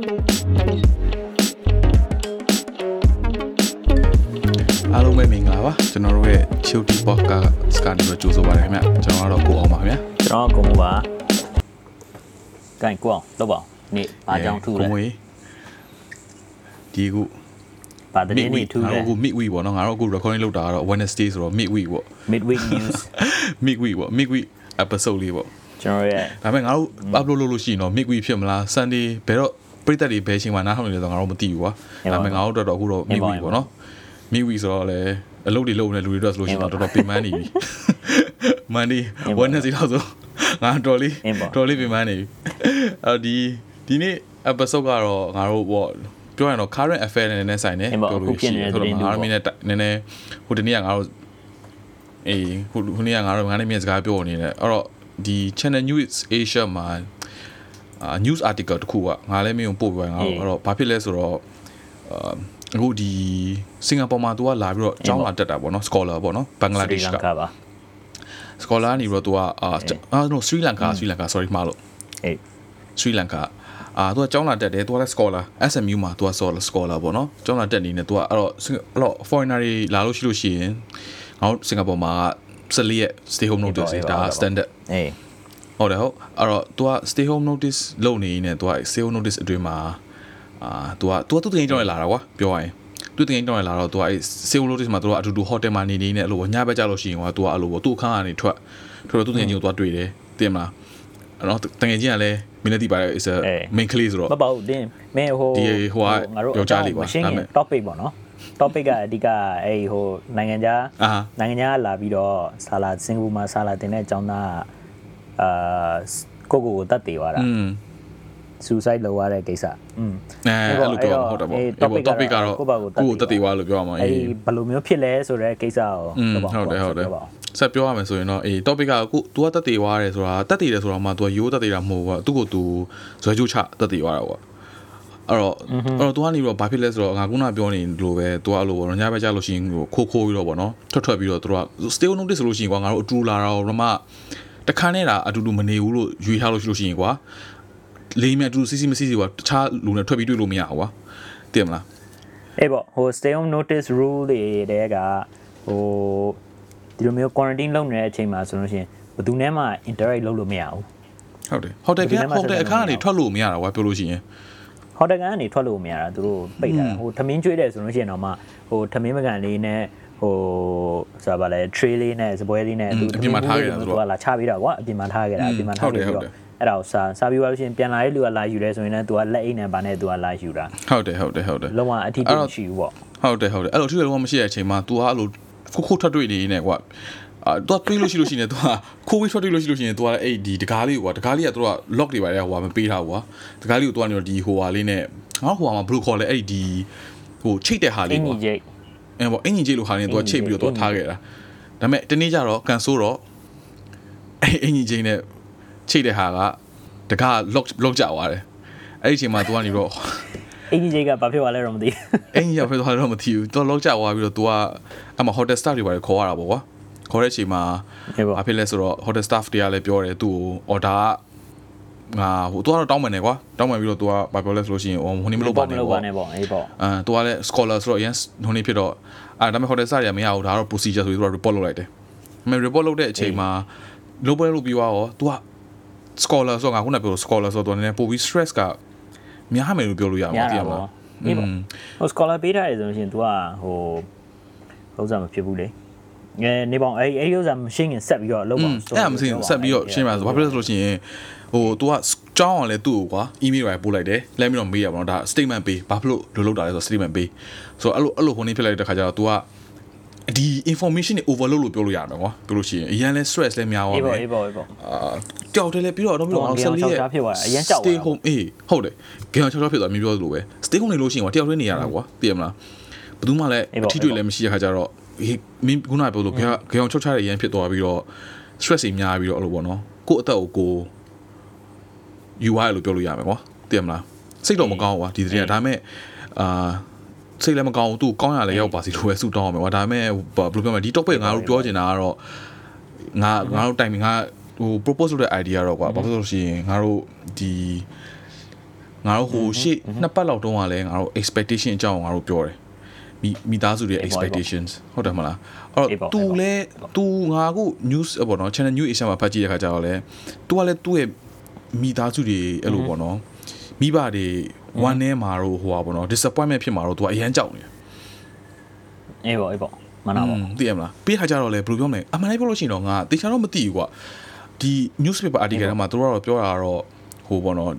အားလုံးပဲမင်္ဂလာပါကျွန်တော်တို့ရဲ့ Chilty Podcast ကနေတော့ကြိုဆိုပါရခင်ဗျကျွန်တော်ကတော့ကိုအောင်ပါခင်ဗျကျွန်တော်ကကိုမိုးပါကင်ကိုအောင်လောက်ပါအောင်နေ့ဘာကြောင့်ထူလဲကိုမွေဒီခုဘာတည်းနေ့ထူငါလဲတို့အခု mid week ပေါ့နော်ငါတို့အခု recording လုပ်တာကတော့ Wednesday ဆိုတော့ mid week ပေါ့ midweek news mid week ပေါ့ mid week episode လေးပေါ့ကျွန်တော်ရဲ့ဒါပေမဲ့ငါတို့ upload လုပ်လို့ရှိရင်တော့ mid week ဖြစ်မလား Sunday ဘယ်တော့ ပြိသက်တွေဘယ်ချိန်မှနားထောင်နေလဲဆိုတော့ငါတို့မသိဘူးကွာဒါပေမဲ့ငါတို့တော့တော့အခုတော့ mid week ပေါ့နော် mid week ဆိုတော့လည်းအလုပ်တွေလုပ်နေတဲ့လူတွေတော့ဆိုလို့ရှိရင်တော့တော်တော်ပြင်ပန်းနေပြီ Monday Wednesday တော့ဆိုငါတော်လေးတော်လေးပြင်ပန်းနေပြီအော်ဒီဒီနေ့ episode ကတော့ငါတို့ပေါ့ပြောရရင်တော့ current affair နဲ့နည်းနည်းဆိုင်နေပြောလို့ရှိရင်ဆိုတော့ငါတို့မင်းနဲ့နည်းနည်းဟိုတနေ့ကငါတို့အေးဟိုခုနေ့ကငါတို့ငါနဲ့မြင်စကားပြောနေတယ်အဲ့တော့ဒီ Channel News Asia မှာအာ news article တခုကငါလည်းမင်းကိုပို့ပြငါတို့အဲ့တော့ဘာဖြစ်လဲဆိုတော့အာအခုဒီစင်ကာပူမှာသူကလာပြီးတော့ကျောင်းလာတက်တာပေါ့နော် scholar ပေါ့နော်ဘင်္ဂလားဒေ့ရှ်ကပါ scholar နေပြီးတော့သူကအာအာ no Sri Lanka Sri Lanka sorry မှားလို့အေး Sri Lanka အာသူကကျောင်းလာတက်တယ်သူကလည်း scholar SMU မှာသူက scholar scholar ပေါ့နော်ကျောင်းလာတက်နေနေသူကအဲ့တော့အဲ့တော့ foreigner တွေလာလို့ရှိလို့ရှိရင်ငါတို့စင်ကာပူမှာ14ရက် stay home notice ဒါ standard အေး ဟုတ်တယ်ဟုတ်အဲ့တော့ तू က stay home notice လုပ်နေနေ तू က stay home notice အတွင်းမှာအာ तू က तू ကသူ့တင်ကြောင်းလာတာကွာပြောရရင်သူ့တင်ကြောင်းလာတော့ तू ကအဲ့ stay home notice မှာ तू ကအတူတူ hotel မှာနေနေနဲ့အဲ့လိုညဘက်ကြလို့ရှိရင်ကွာ तू ကအဲ့လိုပေါ့သူ့အခန်းကနေထွက်ထွက်တော့သူ့တင်ကြီးကို तू တွေ့တယ်တင်မလားအဲ့တော့တကယ်ချင်းကလည်းမင်းလည်းသိပါတယ် is a main clay ဆိုတော့ မပေါ့တင်းမင်းဟို ဒီဟိုကယောက်ျားလေးပါ ရှင်း ဒါ ရင် မဲ့ topic ပေါ့နော် topic ကအဓိကအဲ့ဟိုနိုင်ငံခြား အာ နိုင်ငံခြားလာပြီးတော့ဆာလာစင်ကာပူမှာဆာလာတင်တဲ့အကြောင်းသား အာကိုကိုကိုတတ်တည်သွားတာဆူဆိုက်လောက်ရတဲ့ကိစ္စอืมအဲအဲ့လိုပြောဟုတ်တယ်ပေါ့ဒီ topic ကတော့ကိုကိုတက်တည်သွားလို့ပြောရမှာအေးဘယ်လိုမျိုးဖြစ်လဲဆိုတဲ့ကိစ္စကိုဟုတ်တယ်ဟုတ်တယ်ဆက်ပြောရမယ်ဆိုရင်တော့အေး topic ကကို तू ကတက်တည်သွားတယ်ဆိုတာတက်တည်တယ်ဆိုတော့မှ तू ရိုးတက်တည်တာမဟုတ်ဘူးကသူ့ကို तू ဇွဲကျူချတက်တည်သွားတာပေါ့အဲ့တော့အဲ့တော့ तू ကနေပြီးတော့ဘာဖြစ်လဲဆိုတော့ငါခုနပြောနေလို့ပဲ तू အဲ့လိုပေါ့ညဘက်ကြလို့ရှိရင်ခိုးခိုးပြီးတော့ပေါ့နော်ထွက်ထွက်ပြီးတော့ तू က still notice ဆိုလို့ရှိရင်ကွာငါတို့အတူလာတာရောမမ တခါနဲ့တာအတူတူမနေဘူးလို့ယူထားလို့ရှိလို့ရှိရင်ကွာလေးမြတ်အတူစီစီမစီစီကွာတခြားလူနဲ့ထွက်ပြီးတွေ့လို့မရဘူးကွာသိမလားအေးပေါ့ဟို stay home notice rule တွေတဲကဟိုဒီလိုမျိုး quarantine လုပ်နေတဲ့အချိန်မှာဆိုလို့ရှိရင်ဘယ်သူနဲ့မှ interact လုပ်လို့မရဘူးဟုတ်တယ်ဟိုတယ်ကဟိုတယ်အခါကနေထွက်လို့မရတာကွာပြောလို့ရှိရင်ဟော်တယ်ကန်ကနေထွက်လို့မရတာသူတို့ပိတ်တာဟိုထမင်းကျွေးတယ်ဆိုလို့ရှိရင်တော့မှဟိုထမင်းမကန်လေးနဲ့ ဟိုဆိုတာဗာလဲ tray လေးနဲ့စပွဲလေးနဲ့သူကလာချပေးတာကွာအပြင်မှာထားခဲ့တာအပြင်မှာထားခဲ့ပြီးတော့အဲ့ဒါကိုစာစာပြီးသွားလို့ရှိရင်ပြန်လာတဲ့လူကလာယူတယ်ဆိုရင်လည်း तू ကလက်အိတ်နဲ့ဗာနဲ့ तू ကလာယူတာ ဟုတ်တယ်ဟုတ်တယ်ဟုတ်တယ် လုံးဝအထီးတူရှိဘူးပေါ့ ဟုတ်တယ်ဟုတ်တယ်အဲ့လိုထူတယ်လုံးဝမရှိတဲ့အချိန်မှာ तू ကအဲ့လိုခုခုထွက်တွေ့နေနေကွာအာ तू တွေးလို့ရှိလို့ရှိရင် तू ကခိုးပြီးထွက်တွေ့လို့ရှိလို့ရှိရင် तू ကအဲ့ဒီတကားလေးကွာတကားလေးက तू က lock တွေပါလေဟိုကမပေးထားဘူးကွာတကားလေးကို तू ကနေတော့ဒီဟိုဟာလေးနဲ့ငါဟိုဟာမှာဘယ်လိုခေါ်လဲအဲ့ဒီဟိုချိတ်တဲ့ဟာ အ လေး င်း ကွာ ကြီးကြီး အဲပေါ့အင်ဂျင်ကြီးလို့ဟာရင်သူကချိတ်ပြီးတော့သူကထားခဲ့တာဒါပေမဲ့တနေ့ကျတော့ကန်ဆိုးတော့အဲအင်ဂျင်ကြီးနဲ့ချိတ်တဲ့ဟာကတက lock lock ကြသွားတယ်အဲ့ဒီအချိန်မှာသူကနေတော့အင်ဂျင်ကြီးကဘာဖြစ်သွားလဲတော့မသိအင်ဂျင်ကြီးကဘာဖြစ်သွားလဲတော့မသိဘူးသူက lock ကြသွားပြီးတော့သူကအမှ hotel staff တွေပါတယ်ခေါ်ရတာပေါ့ကွာခေါ်တဲ့အချိန်မှာဘာဖြစ်လဲဆိုတော့ hotel staff တွေကလည်းပြောတယ်သူ့ကို order က ငါဟိုသူကတော့တောင်းပန်နေကွာတောင်းပန်ပြီးတော့သူကဘာပြောလဲဆိုလို့ရှိရင်ဟိုဟိုနေမလုပ်ပါနဲ့ပေါ့မလုပ်ပါနဲ့ပေါ့အေးပေါ့အဲသူကလည်း scholar ဆိုတော့ yes ဟိုနေဖြစ်တော့အဲဒါပေမဲ့ hotel စရာမရဘူးဒါကတော့ procedure ဆိုပြီးသူက report လုပ်လိုက်တယ်ဒါပေမဲ့ report လုပ်တဲ့အချိန်မှာလုပ်ပွဲလုပ်ပြီးွားရောသူက scholar ဆိုတော့ငါခုနပြော scholar ဆိုတော့သူနည်းနည်းပို့ပြီး stress ကများမယ်လို့ပြောလို့ရမှာတကယ်ပါအေးပေါ့ဟို scholar ပေးထားတယ်ဆိုလို့ရှိရင် तू ကဟိုဥစ္စာမဖြစ်ဘူးလေငယ်နေပေါင်းအဲ့အဲ့ဒီဥစ္စာမရှင်းရင်ဆက်ပြီးတော့လုပ်ပါအောင်အဲ့ဒါမရှင်းဆက်ပြီးတော့ရှင်းပါဆိုဘာဖြစ်လို့ဆိုလို့ရှိရင် ဟို तू ကကြောင်းအောင်လဲသူ့ကိုကွာ email ပဲပို့လိုက်တယ်လဲပြီးတော့မေးရပါတော့ဒါ statement ပေးဘာဖြစ်လို့လိုလုပ်တာလဲဆို statement ပေးဆိုတော့အဲ့လိုအဲ့လိုဟိုနေဖြစ်လိုက်တဲ့ခါကျတော့ तू ကဒီ information တွေ overload လို့ပြောလို့ရမယ်ကွာပြောလို့ရှိရင်အရင်လဲ stress လဲများသွားအေးမပေါ့ယ်အေးပေါ့အေးပေါ့အာကြောက်တယ်လေပြီးတော့တော့ပြီးတော့ဟုတ်တယ်ဆယ်လေးကြောက်တာဖြစ်သွားတယ်အရင်ကြောက်သွားတာ stay home အေးဟုတ်တယ်ဂေအောင်ချောချောဖြစ်သွားမြင်ပြောသလိုပဲ stay home နေလို့ရှိရင်ကွာတယောက်တည်းနေရတာကွာသိရမလားဘယ်သူမှလည်းအေးပေါ့အထီးတွေလည်းမရှိတဲ့ခါကျတော့ဟေးမင်းခုနကပြောလို့ဂေအောင်ဂေအောင်ချောချောရရန်ဖြစ်သွားပြီးတော့ stress တွေများပြီးတော့အဲ့လိုပေါ့နော်ကိုယ့်အသက်ကိုကို ယူရလို့ပြောလို့ရမယ်ကွာသိရမလားစိတ်တော့မကောင်းဘူးကွာဒီတည်းကဒါပေမဲ့အာစိတ်လည်းမကောင်းဘူးသူကောင်းရလည်းရောက်ပါစီလို့ပဲဆူတောင်းအောင်ပဲကွာဒါပေမဲ့ဘယ်လိုပြောမလဲဒီ topic ငါတို့ပြောချင်တာကတော့ငါငါတို့တိုင်ငါဟို propose လုပ်တဲ့ idea တော့ကွာဘာဖြစ်လို့လဲဆိုရင်ငါတို့ဒီဟ ငါတို့ဟိုရှေ့နှစ်ပတ်လောက်တုန်းကလည်းငါတို့ expectation အကြောင်းငါတို့ပြောတယ်မိမိသားစုတွေ expectations ဟုတ်တယ်မလားအဲ့တော့ तू လဲ तू ငါခု news ပေါ့နော် channel news asia မှာဖတ်ကြည့်တဲ့ခါကျတော့လဲ तू ကလဲသူ့ရဲ့ မိသားစုတွေအဲ့လိုပေါ့နော်မိဘတွေ one နဲ့မှာတော့ဟိုပါပေါ့နော် disappointment ဖြစ်မှာတော့ तू အရန်ကြောက်နေတယ်အေးပေါ့အေးပေါ့မနာပါသိရမလားပြီးခါကျတော့လဲဘယ်လိုပြောမလဲအမှန်တိုင်းပြောလို့ရှိရင်တော့ငါတေချာတော့မသိဘူးကွာဒီ newspaper article ထဲမှာသူတို့ကတော့ပြောတာတော့ဟိုပေါ့နော်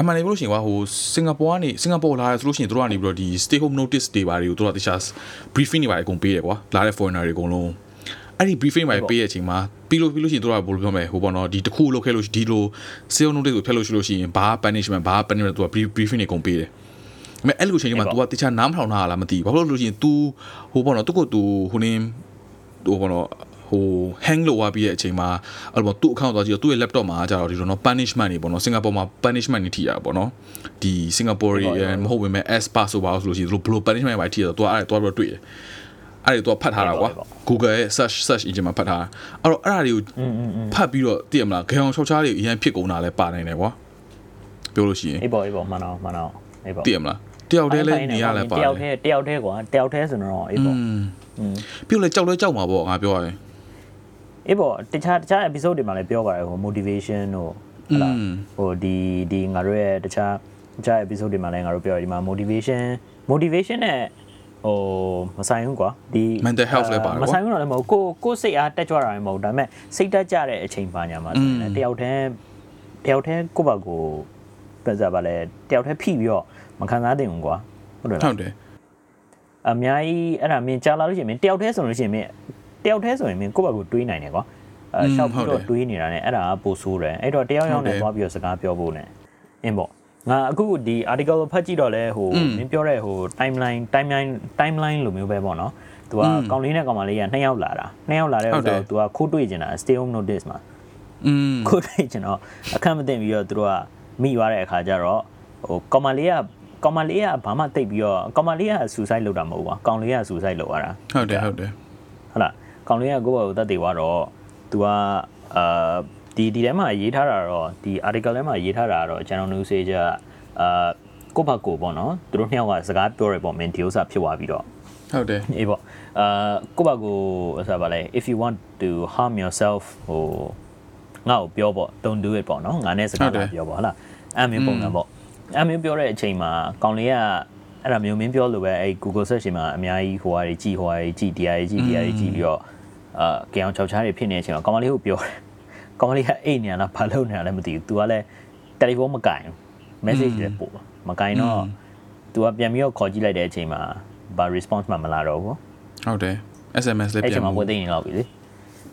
အမှန်တည်းပြောလို့ရှိရင်ကွာဟိုစင်ကာပူကနေစင်ကာပူလာရဆိုလို့ရှိရင်တို့ကနေပြီးတော့ဒီ stay home notice တွေပါတွေကိုတို့ကတခြား briefing တွေပါအကုန်ပေးတယ်ကွာလာတဲ့ foreigner တွေအကုန်လုံးအဲ့ဒီ briefing တွေပေးတဲ့အချိန်မှာ ပြီးလို့ပြီးလို့ရှိရင်တို့ကဘယ်လိုပြောမလဲဟိုပေါ့နော်ဒီတစ်ခုလောက်ခဲ့လို့ဒီလို sale notice ကိုဖျက်လို့ရှိလို့ရှိရင်ဘာ punishment ဘာ punishment တို့က briefing တွေအကုန်ပေးတယ်အဲ့အဲ့လိုအချိန်မှာ तू ကတခြားနားမထောင်တာလားမသိဘူးဘာလို့လို့ရှိရင် तू ဟိုပေါ့နော်သူက तू ဟိုနေဟိုပေါ့နော်ဟို hang လုပ်သွားပြီးတဲ့အချိန်မှာအဲ့လိုသူ့ account သွားကြည့်တော့သူ့ရဲ့ laptop မှာကျတော့ဒီလိုနော် punishment တွေပေါ့နော်စင်ကာပူမှာ punishment တွေထိတာပေါ့နော်ဒီစင်ကာပူရီမဟုတ်ပေမဲ့ S pass ဆိုပါလို့ဆိုလို့ရှိရင်သူတို့ဘယ်လို punishment တွေထိရတော့သူကအဲ့ဒါသွားပြီးတွေ့တယ် အဲ့ဒါသူကဖတ်ထားတာကွာ Google ရဲ့ search search engine မှာဖတ်ထားတာအဲ့တော့အဲ့ဒါတွေကိုဖတ်ပြီးတော့သိရမလားခေအောင်ချောက်ချားတွေအရင်ဖြစ်ကုန်တာလဲပါနိုင်တယ်ကွာပြောလို့ရှိရင်အေးပေါ့အေးပေါ့မှန်တော့မှန်တော့အေးပေါ့သိရမလားတယောက်တည်းလဲနေရလဲပါတယောက်တည်းတယောက်တည်းကွာတယောက်တည်းဆိုတော့အေးပေါ့ပြုတ်လဲကြောက်လဲကြောက်မှာပေါ့ငါပြောရရင်အေးပေါ့တခြားတခြား episode တွေမှာလည်းပြောပါတယ်ဟို motivation တို့ဟုတ်လားဟိုဒီဒီငါတို့ရဲ့တခြားတခြား episode တွေမှာလည်းငါတို့ပြောရတယ်ဒီမှာ motivation motivation နဲ့ ဟိုမဆိုင်ဘူးကွာဒီ mental health လည်းပါတယ်ကွာမဆိုင်ဘူးတော့လည်းမဟုတ်ကိုကိုစိတ်အားတက်ကြွတာလည်းမဟုတ်ဒါပေမဲ့စိတ်တက်ကြတဲ့အချိန်ပါညာမှာဆိုရင်လည်းတယောက်တည်းတယောက်တည်းကိုယ့်ဘာကိုပြဿနာပါလဲတယောက်တည်းဖိပြီးတော့မခံစားသင့်ဘူးကွာဟုတ်တယ်လားဟုတ်တယ်အများကြီးအဲ့ဒါမင်းကြားလာလို့ရှိရင်မင်းတယောက်တည်းဆိုလို့ရှိရင်မင်းတယောက်တည်းဆိုရင်မင်းကိုယ့်ဘာကိုတွေးနိုင်တယ်ကွာအဲရှောက်ပြီးတော့တွေးနေတာ ਨੇ အဲ့ဒါကပိုဆိုးတယ်အဲ့တော့တယောက်ယောက်နဲ့သွားပြီးတော့စကားပြောဖို့ ਨੇ အင်းပေါ့ ငါအခုဒီ article ကိုဖတ်ကြည့်တော့လဲဟိုမင်းပြောတဲ့ဟို timeline timeline timeline လိုမျိုးပဲပေါ့နော်သူကကောင်လေးနဲ့ကောင်မလေးကနှစ်ယောက်လာတာနှစ်ယောက်လာတဲ့ဥစ္စာသူကခိုးတွေ့ကျင်တာ stay home notice မှာ อืม ခိုးတွေ့ကျင်တော့အခက်မသိပြီးတော့သူတို့ကမိသွားတဲ့အခါကျတော့ဟိုကောင်မလေးကကောင်မလေးကဘာမှတိတ်ပြီးတော့ကောင်မလေးက suicide လုပ်တာမဟုတ်ဘူးကွာကောင်လေးက suicide လုပ်ရတာ ဟုတ်တယ်ဟုတ်တယ် ဟုတ်လားကောင်လေးကကိုယ့်ဘာကိုတတ်သေးသွားတော့ तू ကအာ ဒီဒီထဲမှာရေးထားတာတော့ဒီ article ထဲမှာရေးထားတာတော့ channel news ကအာကိုယ့်ဘာကိုပေါ့နော်သူတို့နှစ်ယောက်ကစကားပြောရပေါ့မင်းဒီဥစ္စာဖြစ်သွားပြီးတော့ဟုတ်တယ်အေးပေါ့အာကိုယ့်ဘာကိုဆိုပါလဲ if you want to harm yourself ဟိုငါ့ကိုပြောပေါ့ don't do it ပေါ့နော်ငါနဲ့စကားပြောပေါ့ဟုတ်လားအဲ့မျိုးပုံစံပေါ့အဲ့မျိုးပြောတဲ့အချိန်မှာကောင်လေးကအဲ့ဒါမျိုးမင်းပြောလို့ပဲအဲ့ Google search မှာအများကြီးဟိုဟာတွေကြည့်ဟိုဟာတွေကြည့်တရားတွေကြည့်တရားတွေကြည့်ပြီးတော့အာကြောင်ချောက်ချားတွေဖြစ်နေတဲ့အချိန်မှာကောင်မလေးကိုပြောတယ် ကောင်မလေးကအိတ်နေရလားဘာလုပ်နေရလဲမသိဘူး तू ကလည်းတယ်လီဖုန်းမကင်ဘူး message လည်းပို့ပါမကင်တော့ तू ကပြန်ပြီးတော့ခေါ်ကြည့်လိုက်တဲ့အချိန်မှာဘာ response မှမလာတော့ဘူးဟုတ်တယ် SMS လည်းအဲ့ပြချိန်န်မှာဝယ်သိနေလောက်ပြီလေ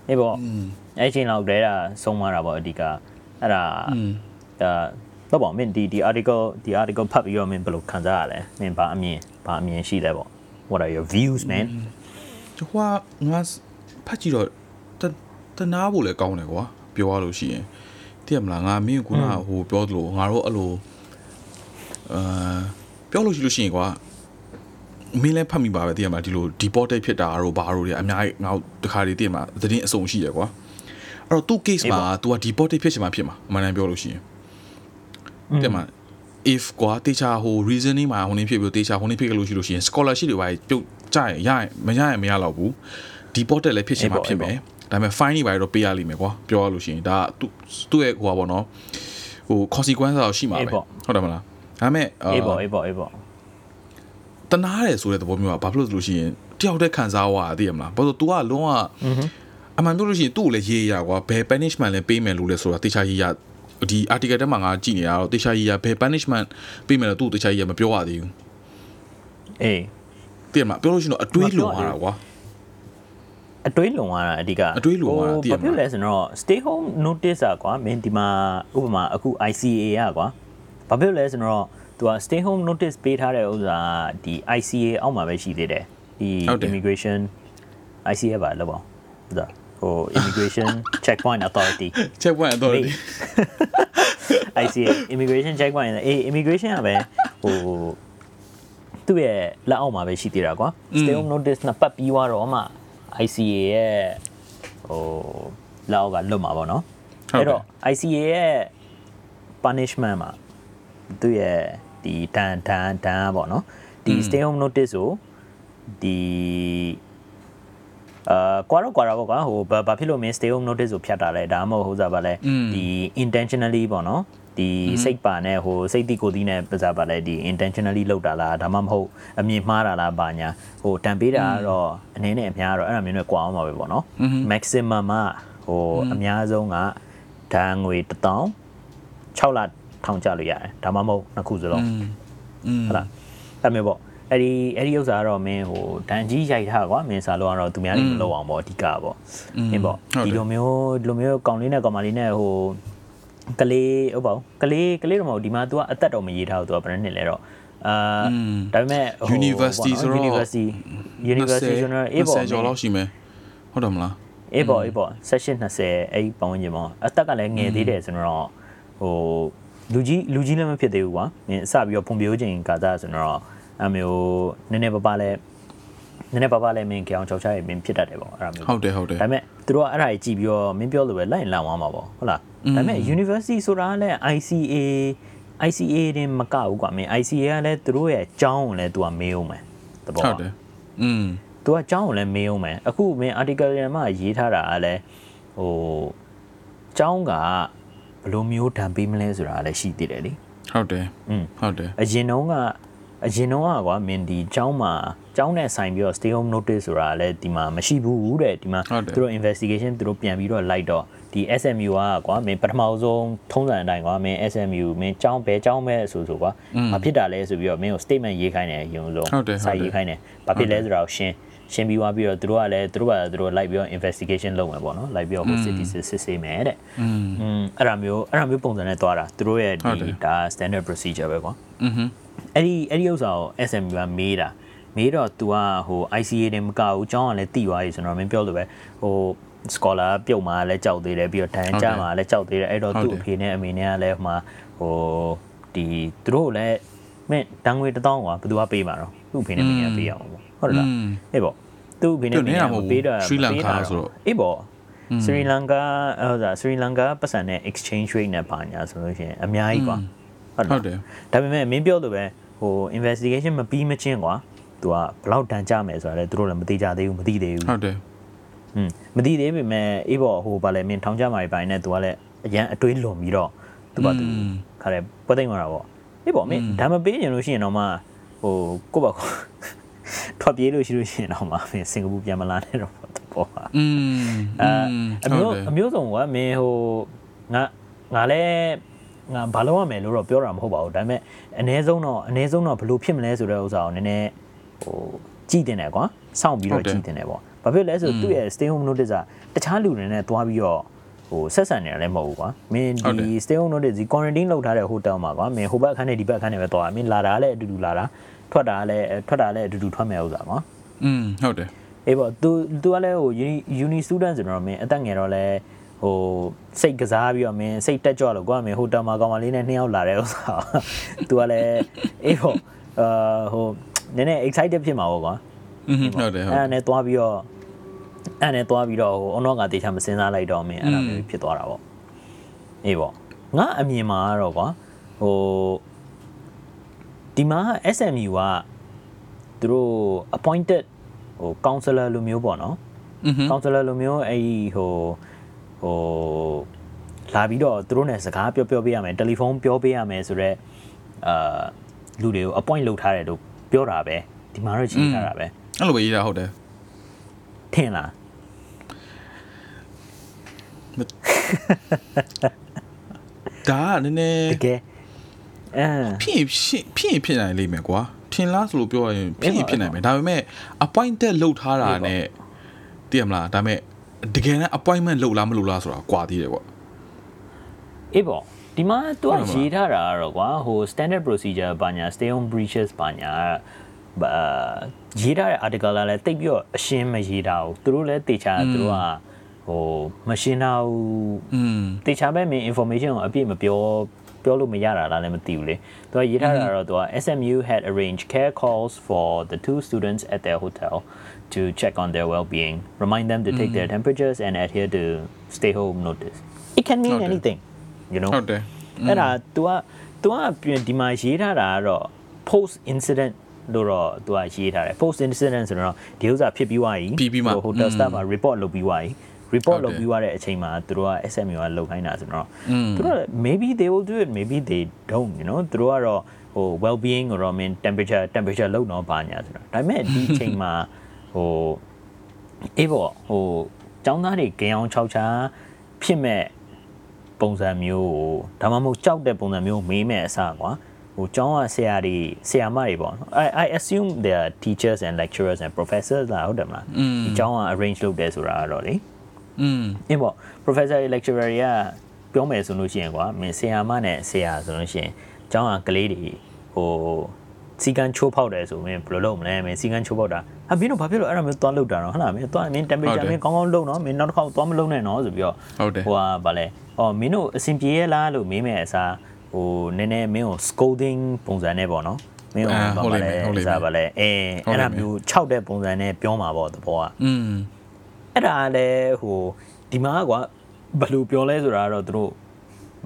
အေးပေါ့အဲ့ချိန်လောက်တည်းကဆုံးသွားတာပေါ့အဓိကအဲ့ဒါဒါတော့ပေါ့မင်းဒီဒီ article ဒီ article ဖတ်ပြီးတော့မင်းဘယ်လိုခံစားရလဲမင်းဘာအမြင်ဘာအမြင်ရှိလဲပေါ့ what are your views man ဟိုကငါဖတ်ကြည့်တော့တတနာဖို့လည်းကောင်းတယ်ကွာ ပြောရလို့ရှိရင်သိရမလားငါမင်းကခုနဟိုပြောသလိုငါတို့အဲ့လိုအာပြောလို့ရှိလို့ရှိရင်ကွာမင်းလည်းဖတ်မိပါပဲသိရမလားဒီလို deported ဖြစ်တာတို့ဘာတို့တွေအများကြီးငါတို့တခါတည်းသိရမလားသတင်းအစုံရှိတယ်ကွာအဲ့တော့သူ့ case မှာ तू က deported ဖြစ်ချင်မှဖြစ်မှာအမှန်တမ်းပြောလို့ရှိရင်သိရမလား if ကွာတေချာဟို reasoning မှာဟိုနေဖြစ်ပြီးတေချာဟိုနေဖြစ်ကြလို့ရှိလို့ရှိရင် scholarship တွေပါပြုတ်ကြရင်ရရင်မရရင်မရတော့ဘူး deported လည်းဖြစ်ချင်မှဖြစ်မယ် ဒါပေမဲ့ fine တွေပါတော့ပေးရလိမ့်မယ်ကွာပြောရလို့ရှိရင်ဒါသူသူ့ရဲ့ဟိုပါပေါ့နော်ဟို consequence တော့ရှိမှာပဲဟုတ်တယ်မလားဒါပေမဲ့အေးပေါ့အေးပေါ့အေးပေါ့တနာတယ်ဆိုတဲ့သဘောမျိုးကဘာဖြစ်လို့ဆိုလို့ရှိရင်တယောက်တည်းခံစားရတာသိရမလားဘာလို့ तू ကလုံးဝအမှန်ပြောလို့ရှိရင်သူ့ကိုလည်းရေးရကွာဘယ် punishment လဲပေးမယ်လို့လဲဆိုတာတေချာရေးရဒီ article ထဲမှာငါကြည့်နေရတော့တေချာရေးရဘယ် punishment ပေးမယ်လို့သူ့တေချာရေးရမပြောရသေးဘူးအေးသိရမလားပြောလို့ရှိရင်တော့အတွေးလုံရတာကွာ အတွေးလုံရတာအဓိကအ တွေးလုံရတာသိရမလား ဘာဖြစ်လဲဆိုတော့ stay home notice อ่ะကွာမင်းဒီမှာဥပမာအခု ICA อ่ะကွာဘာဖြစ်လဲဆိုတော့သူက stay home notice ပေးထားတဲ့ဥစ္စာဒီ ICA အောက်မှာပဲရှိသေးတယ်ဒီ immigration ICA ပါလို့ပေါ့ဟုတ်လားဟို immigration checkpoint authority check point authority ICA immigration checkpoint အေး immigration ကပဲဟိုသူ့ရဲ့လက်အောက်မှာပဲရှိသေးတာကွာ stay home notice နှစ်ပတ်ပြီးသွားတော့မှ ICA ရဲ့ဟိုလက်အောက်ကလွတ်မှာပေါ့နော်အဲ့တော့ ICA ရဲ့ punishment မှာသူ့ရဲ့ဒီတန်တန်တန်ပေါ့နော်ဒီ stay home notice ကိုဒီအာကွာတော့ကွာတော့ပေါ့ကွာဟိုဘာဘာဖြစ်လို့မင်း stay home notice ကိုဖြတ်တာလဲဒါမှမဟုတ်ဟိုစားပါလဲဒီ intentionally ပေါ့နော် ဒီစိတ်ပါနဲ့ဟိုစိတ်တိကိုယ်တိနဲ့ပြစားပါလဲဒီ intentionally လောက်တာလားဒါမှမဟုတ်အမြင်မှားတာလားဘာညာဟိုတန်ပေးတာကတော့အနေနဲ့အများကတော့အဲ့ဒါမျိုးနဲ့ကွာအောင်ပါပဲပေါ့နော် maximum ကဟိုအများဆုံးကဒဏ်ငွေ1000 6လထောင်ကြလို့ရတယ်ဒါမှမဟုတ်နှစ်ခုစလုံးอืมဟုတ်လားအဲ့မျိုးပေါ့အဲ့ဒီအဲ့ဒီဥစ္စာကတော့မင်းဟိုဒန်ကြီးရိုက်ထားကွာမင်းစားလို့ကတော့သူများတွေမလုပ်အောင်ပေါ့အဓိကပေါ့မင်းပေါ့ဒီလိုမျိုးဒီလိုမျိုးကောင်လေးနဲ့ကောင်မလေးနဲ့ဟို ကလေးဟုတ်ပါဘူးကလေးကလေးတော့မဟုတ်ဒီမှာ तू ကအသက်တော့မရေးထားဘူး तू ကဘယ်နှစ်နှစ်လဲတော့အာဒါပေမဲ့ University ဆိုတော့ University University ဆိုတော့အေးပေါ့20ကျော်လောက်ရှိမယ်ဟုတ်တယ်မလားအေးပေါ့အေးပေါ့16 20အဲ့ဒီပတ်ဝန်းကျင်ပေါ့အသက်ကလည်းငယ်သေးတယ်ဆိုတော့ဟိုလူကြီးလူကြီးလည်းမဖြစ်သေးဘူးကွာမင်းအစပြီးတော့ဖွံ့ဖြိုးခြင်းကာသာဆိုတော့အမျိုးနည်းနည်းပါးပါးလဲ နည်းနည်းပါးပါးလဲမင်းကြောင်ချောက်ချရမင်းဖြစ်တတ်တယ်ပေါ့အဲ့ဒါမျိုး ဟုတ်တယ်ဟုတ်တယ် ဒါပေမဲ့သူတို့ကအဲ့ဒါကြီးကြည့်ပြီးတော့မင်းပြောလို့ပဲလိုက်လန့်သွားမှာပေါ့ဟုတ်လားဒါပေမဲ့ university ဆိုတာကလည်း ICA ICA တင်မကဘူးကွာမင်း ICA ကလည်းသူတို့ရဲ့အကြောင်းကိုလည်းသူကမေးအောင်မယ်တဘော ဟုတ်တယ်อืม သူကအကြောင်းကိုလည်းမေးအောင်မယ်အခုမင်း article ရမှာရေးထားတာကလည်းဟိုအကြောင်းကဘယ်လိုမျိုးဓာတ်ပေးမလဲဆိုတာလည်းရှိသေးတယ်လေ ဟုတ်တယ် อืม ဟုတ်တယ် အရင်တုန်းက အရင်တုန်းကကွာမင်းဒီအကြောင်းမှာအကြောင်းနဲ့ဆိုင်ပြီးတော့ stay home notice ဆိုတာလည်းဒီမှာမရှိဘူးတဲ့ဒီမှာသူတို့ investigation သူတို့ပြန်ပြီးတော့လိုက်တော့ဒီ SMU ကကွာမင်းပထမဆုံးထုံးစံအတိုင်းကွာမင်း SMU မင်းចောင်းဘဲចောင်းပဲဆိုဆိုကွာမဖြစ်တာလဲဆိုပြီးတော့မင်းကို statement ရေးခိုင်းတယ်အရင်ဆုံးစာရေးခိုင်းတယ်ဘာဖြစ်လဲဆိုတာကိုရှင်းရှင်းပြီးသွားပြီးတော့သူတို့ကလည်းသူတို့ကသူတို့လိုက်ပြီးတော့ investigation လုပ်မယ်ပေါ့နော်လိုက်ပြီးတော့ city စစ်ဆေးမယ်တဲ့อืมအဲ့ဒါမျိုးအဲ့ဒါမျိုးပုံစံနဲ့သွားတာသူတို့ရဲ့ဒီဒါ standard procedure ပဲကွာ อือฮึ အဲ့ဒီအဲ့ဒီဥစ္စာကို SMU ကမေးတာမေးတော့ तू ကဟို ICA တွေမကဘူးကျောင်းကလည်းတိသွားပြီဆိုတော့မင်းပြောလို့ပဲဟို scholar ပြုတ်မှာလည်းကြောက်သေးတယ်ပြီးတော့ဒဏ်ကြမှာလည်းကြောက်သေးတယ်အဲ့တော့သူ့အဖေနဲ့အမေနဲ့ကလည်းဟိုမှာဟိုဒီသူတို့လည်းမင်းဒဏ်ငွေတစ်တောင်းကဘယ်သူကပေးမှာတော့သူ့အဖေနဲ့အမေကပေးရအောင်ပေါ့ဟုတ်လားအေးပေါ့သူ့အဖေနဲ့အမေကပေးတာပေးတာဆိုတော့အေးပေါ့ Sri Lanka ဟိုဒါ Sri Lanka ပတ်စံနဲ့ exchange rate နဲ့ပါညာဆိုလို့ရှိရင်အများကြီးကွာ ဟုတ်တယ် ဒါပေမဲ့မင်းပြောလို့ပဲဟို investigation မပြီးမချင်းကွာသူကဘယ်လောက်တန်ကြမယ်ဆိုတာလည်းသူတို့လည်းမသိကြသေးဘူးမသိသေးဘူး ဟုတ်တယ် อืมမသိသေးပေမဲ့အေးပေါ့ဟိုဗာလဲမင်းထောင်ကြမှာပိုင်းနဲ့သူကလည်းအရန်အတွေးလွန်ပြီးတော့သူကသူခါတယ်ပွဲသိမ်းသွားတာပေါ့အေးပေါ့မင်းဒါမပေးရင်လို့ရှိရင်တော့မှဟိုကိုယ့်ဘာကိုထွက်ပြေးလို့ရှိလို့ရှိရင်တော့မှမင်းစင်ကာပူပြန်မလာနဲ့တော့ပေါ့ပါ อืม အဲအမျိုးအမျိုးစုံကမင်းဟိုငါငါလည်း ငါဘာလို့ရမယ်လို့တော့ပြောတာမဟုတ်ပါဘူးဒါပေမဲ့အ ਨੇ ဆုံးတော့အ ਨੇ ဆုံးတော့ဘလို့ဖြစ်မလဲဆိုတဲ့ဥစ္စာကိုနည်းနည်းဟိုကြည့်တင်တယ်ကွာစောင့်ပြီးတော့ကြည့်တင်တယ်ပေါ့ဘာဖြစ်လဲဆိုသူ့ရဲ့ stay home notice ကတခြားလူတွေနဲ့တွားပြီးတော့ဟိုဆက်ဆံနေတာလည်းမဟုတ်ဘူးကွာမင်းဒီ stay home notice ဒီ quarantine လုပ်ထားတဲ့ hotel မှာကွာမင်းဟိုဘက်အခန်းနဲ့ဒီဘက်အခန်းနဲ့ပဲတွားမင်းလာတာလည်းအတူတူလာတာထွက်တာလည်းထွက်တာလည်းအတူတူထွက်မယ်ဥစ္စာကွာ อืมဟုတ်တယ် အေးပေါ့ तू तू ကလည်းဟို uni uni student ဆိုတော့မင်းအသက်ငယ်တော့လဲ ဟိုစိတ်ကစားပြီးတော့မင်းစိတ်တက်ကြွလို့ကွာမင်းဟိုတယ်မှာကောင်မလေးနဲ့နှစ်ယောက်လာတဲ့ဥစ္စာ तू ကလည်းအေးပေါ့အာဟိုနည်းနည်း excited ဖြစ်မှာပေါ့ကွာဟုတ်တယ်ဟုတ်အဲ့ဒါနဲ့သွားပြီးတော့အဲ့နဲ့သွားပြီးတော့ဟိုအုံတော့ကတေချာမစင်စားလိုက်တော့မင်းအဲ့ဒါမျိုးဖြစ်သွားတာပေါ့အေးပေါ့ငါအမြင်မှာတော့ကွာဟိုဒီမှာ SMU ကသူတို့ appointed ဟို counselor လိုမျိုးပေါ့နော် counselor လိုမျိုးအဲ့ဟို ဟိုလာပြီးတော့သူတို့ ਨੇ စကားပြောပြောပေးရမယ်တယ်လီဖုန်းပြောပေးရမယ်ဆိုတော့အာလူတွေကို appoint လုပ်ထားတယ်လို့ပြောတာပဲဒီမှာတော့ချိန်ထားတာပဲအဲ့လိုပဲရေးတာဟုတ်တယ်ထင်လားဒါကနည်းနည်းတကယ်အဲဖြစ်ဖြစ်ဖြစ်ဖြစ်နိုင်လိမ့်မယ်ကွာထင်လားဆိုလို့ပြောရရင်ဖြစ်ဖြစ်နိုင်မယ်ဒါပေမဲ့ appointed လုပ်ထားတာ ਨੇ တည်ရမလားဒါပေမဲ့ တကယ်နဲ့ appointment လုပ်လားမလုပ်လားဆိုတာကွာသေးတယ်ကွာအေးပေါ့ဒီမှာသူဟုတ်ကတယ်မလားရေးထားတာကတော့ကွာဟို standard procedure ဘာညာ stay home breaches ဘာညာဘာရေးထားတဲ့ article ကလည်းတိတ်ပြီးတော့အရှင်းမရေးတာဘူးသူတို့လည်းတေချာသူတို့ကဟိုမရှင်းတာဘူးอืมတေချာပဲမင်း information ကိုအပြည့်မပြောပြောလို့မရတာလားလည်းမသိဘူးလေသူကရေးထားတာတော့သူက SMU had arranged care calls for the two students at their hotel to check on their well-being remind them to take their temperatures and adhere to stay home notice it can mean ဟုတ်တယ် anything you know ဟုတ်တယ် အဲ့ဒါ तू က तू သူကဒီမှာရေးထားတာကတော့ post incident လို့တော့သူကရေးထားတယ် post incident ဆိုတော့ဒီဥစ္စာဖြစ်ပြီးသွားပြီဟို hotel staff က report လုပ်ပြီးသွားပြီ report လုပ်ပြီးသွားတဲ့အချိန်မှာသူတို့က SMU ကလုပ်ခိုင်းတာဆိုတော့သူတို့ maybe they will do it maybe they don't you know သူတို့ကတော့ဟို well being ကိုတော့ mean temperature temperature လောက်တော့ပါညာဆိုတော့ဒါပေမဲ့ဒီအချိန်မှာ ဟိုအေးပေါ့ဟိုចောင်းသားတွေဂင်အောင်6ချာဖြစ်မဲ့ပုံစံမျိုးကိုဒါမှမဟုတ်ကြောက်တဲ့ပုံစံမျိုးမေးမဲ့အစားကွာဟိုကျောင်းကဆရာတွေဆရာမတွေပေါ့နော် I I assume they are teachers and lecturers and professors လာဟုတ်တယ်မလားဒီကျောင်းက arrange လုပ်တယ်ဆိုတာကတော့လေอืมအင်းပေါ့ professor lecturer တွေကပြောမယ်ဆိုလို့ရှိရင်ကွာမင်းဆရာမနဲ့ဆရာဆိုလို့ရှိရင်ကျောင်းကကလေးတွေဟို စီကန်းချိုးဖောက်တယ်ဆိုရင်ဘယ်လိုလုပ်မလဲမင်းစီကန်းချိုးဖောက်တာဟာမင်းတို့ဘာဖြစ်လို့အဲ့ဒါမျိုးသွားလုပ်တာတော့ဟုတ်လားမင်းသွားမင်း temperature မင်းကောင်းကောင်းလုပ်နော်မင်းနောက်တစ်ခါသွားမလုပ်နဲ့နော်ဆိုပြီးတော့ဟုတ်တယ်ဟိုဟာဗာလဲအော်မင်းတို့အဆင်ပြေရလားလို့မေးမယ်အစားဟိုနည်းနည်းမင်းကို scolding ပုံစံနဲ့ပေါ့နော်မင်းကိုဘာလဲစားဗာလဲအဲအဲ့ဒါမျိုး6တဲ့ပုံစံနဲ့ပြောမှာပေါ့သဘောကอืมအဲ့ဒါလည်းဟိုဒီမှာကွာဘယ်လိုပြောလဲဆိုတာတော့သူတို့